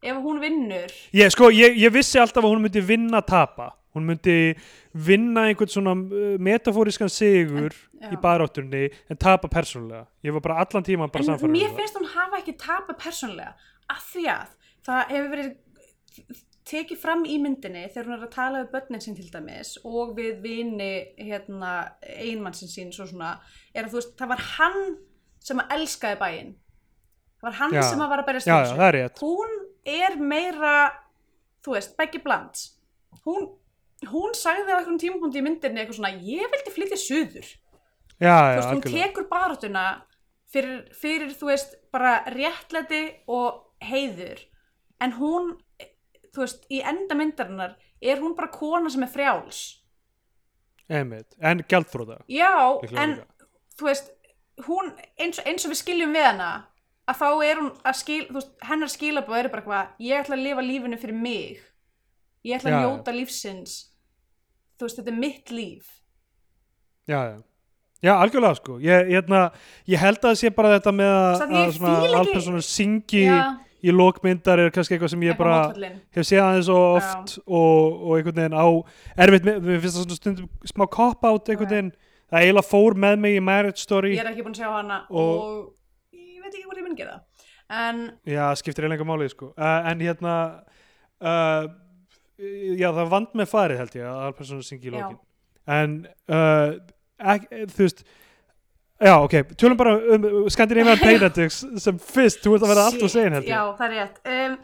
Ef hún vinnur, ég, sko, ég, ég vissi alltaf að hún myndi vinna tapa. Hún myndi vinna einhvern svona uh, metafóriskan sigur Já. í baráttunni en tapa persónulega. Ég var bara allan tíman bara en samfæður mér finnst hún hafa ekki tapa persónlega, af því að það hefur verið tekið fram í myndinni þegar hún er að tala við börnin sín til dæmis og við vini hérna, einmannsinn sín svo svona, er að þú veist, það var hann sem að elskaði bæinn. Það var hann Já. sem að var að berja er rétt. Hún er meira þú veist, beggi bland hún, hún sagði á einhvern tímapunkti í myndinni eitthvað svona, ég vildi flytja suður. Já, þú já, veist, hún tekur baráttuna fyrir, fyrir, þú veist, bara réttlæti og heiður. En hún, þú veist, í enda myndarinnar er hún bara kona sem er frjáls. Einmitt. en gjaldþróta já, líklega en líka. þú veist, hún eins, eins og við skiljum við hana að þá er hún að skil, þú veist, hennar skilabóð eru bara hvað, ég ætla að lifa lífinu fyrir mig. Ég ætla að Já. njóta lífsins. Þú veist, þetta er mitt líf. Já, já. Já, algjörlega sko. Ég, ég, hérna, ég held að það sé bara þetta með að, að alpersonar syngi Já, í lokmyndar er kannski eitthvað sem ég eitthvað bara hef séð aðeins og oft og, og einhvern veginn á erfitt, með, mér finnst það svona stundum smá cop-out einhvern Já. veginn, það eiginlega fór með mig í Marriage Story, ég er ekki búin að sjá hana og, Og- ég veit ekki hvort ég mun gera en já, skiptir eiginlega máli sko, uh, en hérna uh, já, það vand með farið held ég að alpersonar syngi í Já. lokin en uh, ek, þú veist Já, ok, tölum bara um Scandinavian Paynetics sem fyrst, þú ert að vera allt og segin held já, ég. það er rétt um,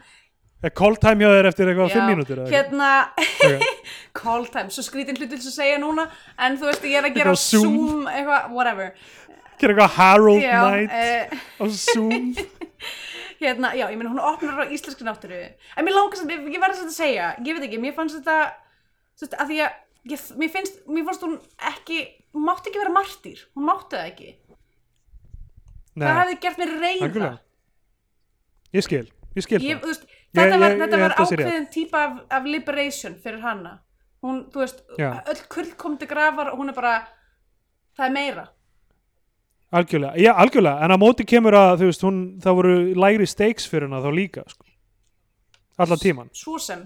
Er call time hjá þér eftir eitthvað já, fimm mínútur? eða eitthvað? hérna Ok. call time, svo skrítin hlutil sem segja núna en þú veist, ég er að gera Zoom. Zoom eitthvað, whatever Gera eitthvað Harold já, Night uh, á Zoom. Hérna, já, ég meina hún opnar á íslenski náttúru. En mér langast að, ég verði að segja ég veit ekki, mér fannst þetta veist, að því að ég, mér finnst, mér fannst hún ekki hún mátti ekki vera martýr, hún mátti það ekki. Nei, það hefði gert mér reyða algjörlega. Ég skil, ég skil ég, það. veist, Ég- þetta var, ég- þetta ég var ákveðin típa af, af liberation fyrir hana. Hún, þú veist, Já. öll kurl kom til grafar og hún er bara það er meira Algjörlega, já, algjörlega, en á móti kemur að þú veist, hún, það voru lægri stakes fyrir hana þá líka, sko. Allan tíman, svo sem,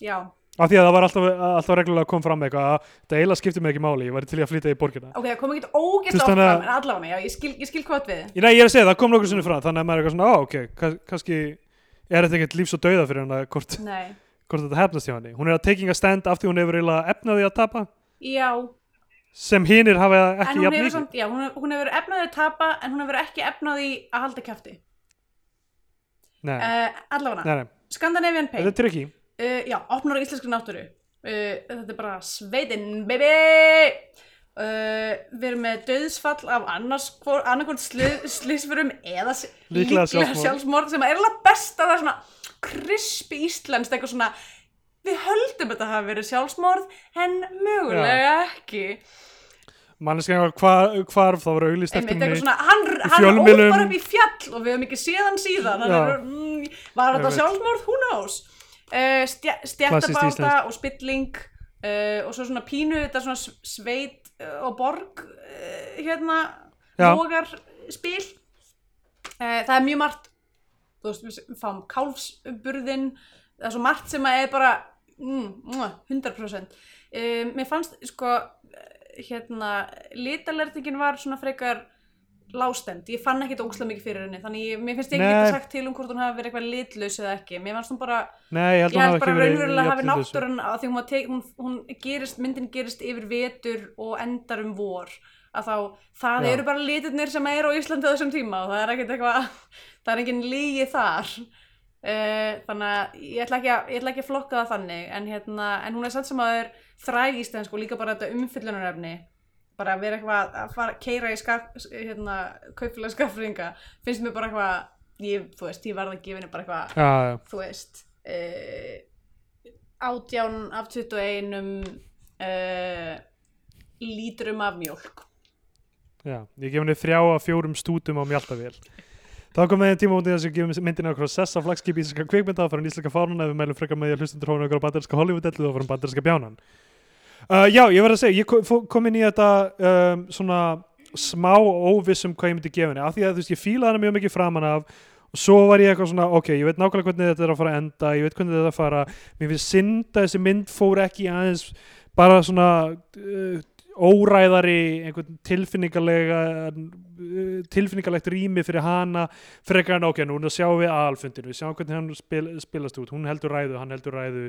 já. Af því að það var alltaf, alltaf reglulega að koma fram eitthvað að það eiginlega skipti mig ekki máli, ég væri til að flytja í borgina. Ok, það kom ekki Þú ógeðslega veist, oft þannig að- fram en allavega, já, ég skil, ég skil hvað við. Ég, nei, ég er að segja, það kom nokkur sinni fram, þannig að maður er eitthvað svona, á, ok, kann- kannski er þetta ekkert lífs og dauða fyrir hana hvort, hvort þetta hefnast hjá henni. Hún er að taking a stand af því hún hefur eiginlega efnaði að tapa. Já sem hinir hafa ekki jafn mikið. já, hún, hún hefur efnaði að tapa en hún hefur ekki efnaði að halda kæfti uh, allavega, nei, nei, Scandinavian Pain þetta er tricky uh, já, opnar á íslenski náttúru. Uh, þetta er bara sveitinn baby! Við erum með döðsfall af annars annarkvort slísförum eða Líklega sjálfsmorð. sem er alveg best að það er svona krispi íslenskt eitthvað svona við höldum þetta hafi verið sjálfsmorð en mögulega ekki. Manneskjan hvar, hvarf, þá var auglist eftir henni svona, hann, hann fjölmiðlum. bara upp í fjall og við höfum ekki séð hann síðan. Hann Já. er, mm, var þetta sjálfsmorð, who knows? Uh, stjættabáta og spilling uh, og svo svona pínu þetta svona sveit uh, og borg uh, hérna Já. logar spil. Uh, það er mjög margt. Þú veist, við fáum kálfsburðin það er svo margt sem að er bara mm, mm, 100% um, mér fannst sko hérna, litalertingin var svona frekar lástend, ég fann ekkit ókslega mikið fyrir henni þannig ég, mér finnst ég ekki sagt til um hvort hún hafi verið eitthvað litlaus eða ekki, mér fannst hún bara Nei, ég held ég held bara raunverulega hafi hlutlaus. náttúran að því hún, tek, hún, hún gerist, myndin gerist yfir vetur og endar um vor. Að þá, það Já. eru bara litirnir sem eru á Íslandi á þessum tíma og það er ekkert eitthvað, það er engin lígi þar uh, þannig að ég ætla, ekki að, ætla ekki að flokka það þannig en, hérna, en hún er samt sem að það er þræg íslensk og líka bara þetta umfyllunarefni. Bara að vera eitthvað að fara keira í hérna, kaupilega skafringa finnst mér bara eitthvað ég, þú veist, ég varð að gefa henni bara eitthvað Já, já, þú veist uh, átján af 21 uh, lítrum af mjólk. Já, ég gef henni þrjá að fjórum stútum á mjaltavél Þá kom með tíma út í þess að gefa myndina okkur að sessa flagskip íslenska kvikmynda þá fyrir íslenska fánan ef við mælum frekar með því að hlustundur hóna okkur á bandarinska Hollywood-ellu þá fyrir bandarinska bjánan. Uh, Já, ég verð að segja, ég kom, kom inn í þetta um, svona smá óvissum hvað ég myndi gefa henni af því að þú veist, ég fílaði hana mjög mikið framan af og svo var ég eitthvað svona, ok, ég veit nákvæmlega hvernig þetta er að fara að enda, ég veit hvernig þetta er að fara mér finnst synd að þessi mynd fór ekki aðeins bara svona uh, óræðari einhvern tilfinningalega uh, tilfinningalegt rými fyrir hana frekar en ok, nú sjáum við alfundin við sjáum hvernig hann spil, spilast út. Hún heldur ræðu, hann heldur ræðu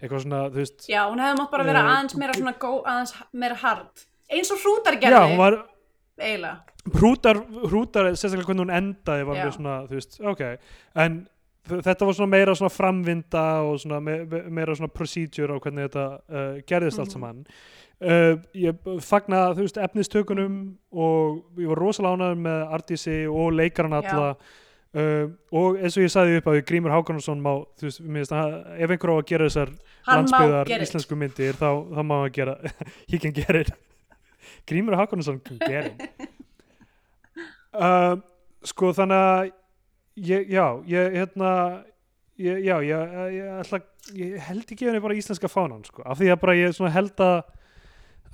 eitthvað svona, þú veist. Já, hún hefði mátt bara vera Eh, aðeins meira svona gó, aðeins meira hard. Eins og hrútar já, gerði. hún var eiginlega. Hrútar, hrútar sérstaklega hvernig hún endaði var Já. mjög svona, þú veist, ok. En þetta var svona meira svona framvinda og svona me me meira svona procedure á hvernig þetta uh, gerðist allt Mhm. saman uh, ég fagna þú veist efnistökunum og ég var rosalega ánæður með Artísi og leikaran alla. Uh, og eins og ég sagði upp að Grímur Hákonarsson má, þú veist, að ef einhver á að gera þessar hann landsbyðar íslensku myndir þá, þá má hann gera he can get it. Grímur Hákonarsson can get it. Uh, sko þannig að ég, já, ég hérna ég, já, ég, ég, ætla, ég held ekki henni bara íslenska fánan sko, af því að bara ég held að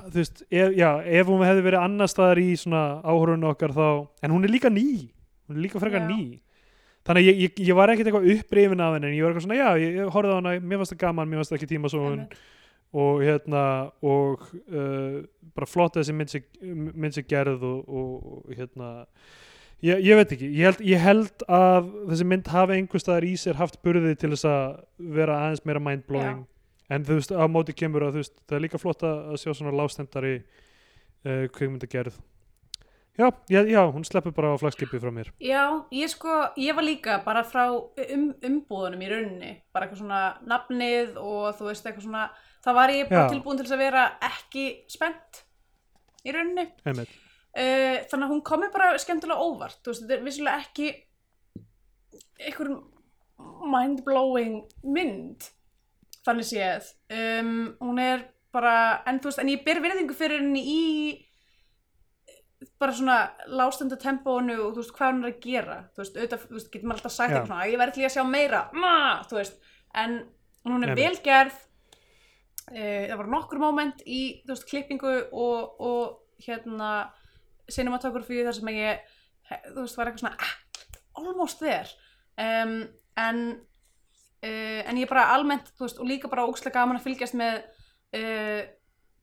þú veist, ef, já, ef hún hefði verið annar staðar í svona áhörunum okkar þá, en hún er líka ný. Hún er líka frekar Já. ný. Þannig að ég, ég, ég var ekkert eitthvað upprifin af henni en ég var eitthvað svona, já, ég, ég horfði á hana mér fannst það gaman, mér fannst það ekki tíma svo Einmitt. og hérna og uh, bara flott að þessi mynd sé, mynd sé gerð og, og, og hérna ég, ég veit ekki, ég held, ég held að þessi mynd hafi einhver staðar í sér haft burði til þess að vera aðeins meira mindblowing en þú veist, á móti kemur að þú veist, það er líka flott að, sjá svona lástendari uh, kvikmyndagerð já, já, já, hún sleppur bara á flagskipi frá mér Já, ég sko, ég var líka bara frá um, umbúðunum í rauninni, bara eitthvað svona nafnið og þú veist eitthvað svona, það var ég bara Já. tilbúin til þess að vera ekki spennt í rauninni. Uh, þannig að hún komi bara skemmtilega óvart, þú veist, þetta er vissulega ekki einhver mind-blowing mynd, þannig séð. Um, hún er bara, en þú veist, en ég ber virðingu fyrir henni í bara svona lástönda tempónu og þú veist hvað hún er að gera. Þú veist, auðvitað, þú veist, getur maður alltaf sagt eitthvað svona, ég verði til að sjá meira, ma, þú veist. En hún er Einmitt. vel gerð. Uh, það var nokkur moment í, þú veist, klippingu og, og hérna cinematography þar sem ég þú veist, var eitthvað svona ah, almost there. Um, en uh, en ég bara almennt, veist, og líka bara ókslega gaman að fylgjast með uh,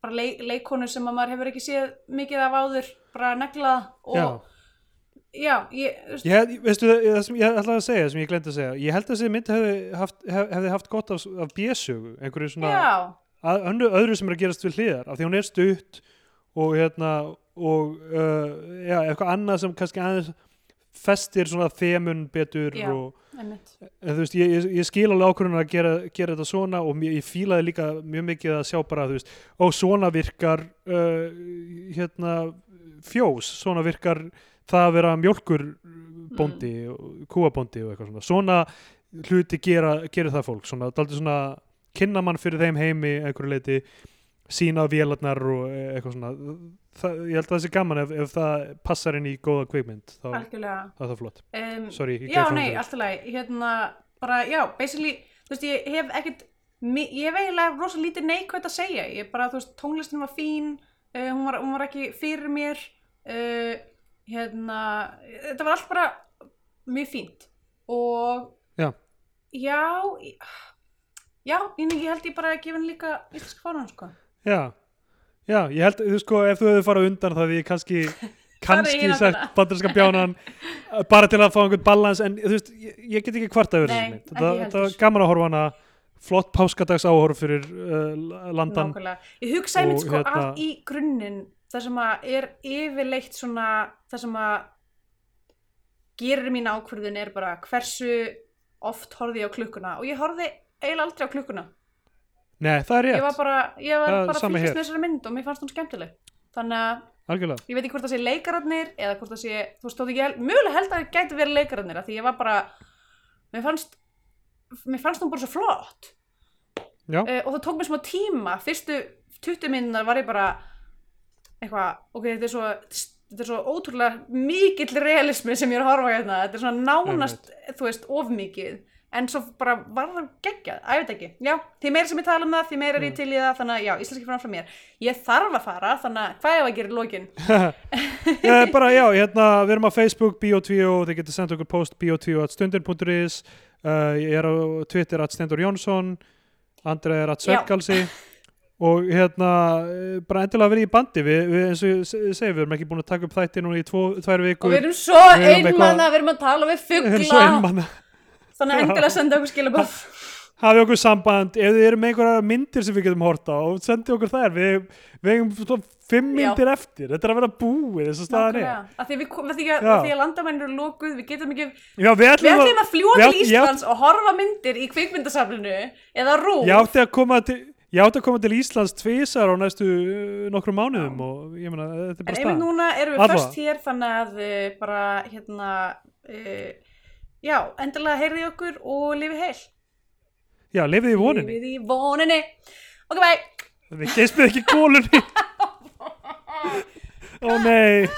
bara leik, leikonu sem að maður hefur ekki séð mikið af áður, bara negla og já já, ég, veist, Ég, veistu, það sem ég ætlaði að segja, sem ég glemt að segja ég held að þessi mynd hefði haft, hef, hefði haft gott af, af bjössugu, einhverju svona að, öðru sem er að gerast við hliðar af því hún er stutt og hérna og uh, já, eitthvað annað sem kannski aðeins festir svona þemun betur Já. og en þú veist, ég, ég, ég skil alveg ákvörðun að gera, gera þetta svona og mér, ég fílaði líka mjög mikið að sjá bara, þú veist, ó, svona virkar uh, hérna fjós, svona virkar það að vera mjólkur bóndi, mm. kúabóndi og eitthvað svona, svona hluti gera, gera það fólk, svona, daldi svona kynna mann fyrir þeim heimi einhverju leiti sína vélarnar og e- eitthvað svona. Það, ég held að það sé gaman ef, ef það passar inn í góða kvikmynd þá algjörlega. þá er það flott. Um, sorry, já, nei, alltaf leið hérna, bara, já, basically þú veist, ég hef ekkert ég hef eiginlega rosa lítið neikvægt að segja. Ég bara, þú veist, tónlistin var fín uh, hún, var, hún var ekki fyrir mér uh, hérna þetta var allt bara mjög fínt. Og Já. já já, ég, held ég bara að gefa henni líka íslenska fánan, sko já, já, ég held þú sko, ef þú hefur farið undan það því kannski kannski sagt bandarinska bjánan uh, bara til að fá einhvern balans en þú veist, ég, ég get ekki kvarta yfir þessu ekki þetta, var gaman að horfa hana. Flott páskadags áhorf fyrir uh, landan. Nákvæmlega. Ég hugsa einmitt Og sko hérna- að í grunninn það sem að er yfirleitt svona það sem að gerir mín ákvörðun er bara hversu oft horfði ég á klukkuna. Og ég horfði eiginlega aldrei á klukkuna nei, það er ég rétt, var bara, ég var Það bara að hér. með þessari mynd og mér fannst hún skemmtileg. Þannig að algjörlega. ég veit ekki hvort það sé leikararnir eða hvort það sé, þú veist, þótt ég held- mögulega held að það gæti verið leikararnir af því ég var bara mér fannst mér fannst hún bara svo flott. Já. uh, og það tók mér smá tíma. Fyrstu 20 minnar var ég bara eitthvað, ok, þetta er svo þetta er svo ótrúlega mikill realismi sem ég er að horfa hérna. Þetta er svona nánast, þú veist, of mikið en svo bara var það geggjað, að ég veit ekki, já, því meira sem ég tala um það því meira er Mm. ég til í það, þannig að já, íslenski fram frá mér. Ég þarf að fara, þannig að hvað ef að gera í lokin? Eh, bara já, hérna, við erum á Facebook Bio2 og þið getur sendt okkur post bio2.stundin.is uh, ég er á Twitter at Stendur Jónsson Andra er at Já. Sökkalsi og hérna eh, bara endilega verið í bandi. Við, við eins og ég se- segi, við erum ekki búin að taka upp þætti núna í tvo, tvær og vikur við erum svo eitthvað- einmanna, við erum að tala við Við erum svo fugla einmana þannig að endilega senda okkur skilabóð hafið okkur samband, ef þið eru með einhverjar myndir sem við getum horta og sendið okkur þær. Við, við svona fimm Já. myndir eftir. Þetta er að vera búið þess að staðan er. Að því, við, að því, að, Já. að því að landamæn eru lokuð við getum ekki, já, við ætlum að, að við til Íslands og horfa myndir í kvikmyndasaflinu eða rú ég átti að koma til til Íslands tvisar á næstu uh, nokkrum mánuðum og ég meina, þetta er en bara einmitt staðan. núna erum við Allavega. först hér þannig að uh, bara hérna uh, já, endilega heyrði okkur og lifi heil. Já, lifið í voninni, lifið í voninni. Ok, bye. Við geispið ekki kólunni ó nei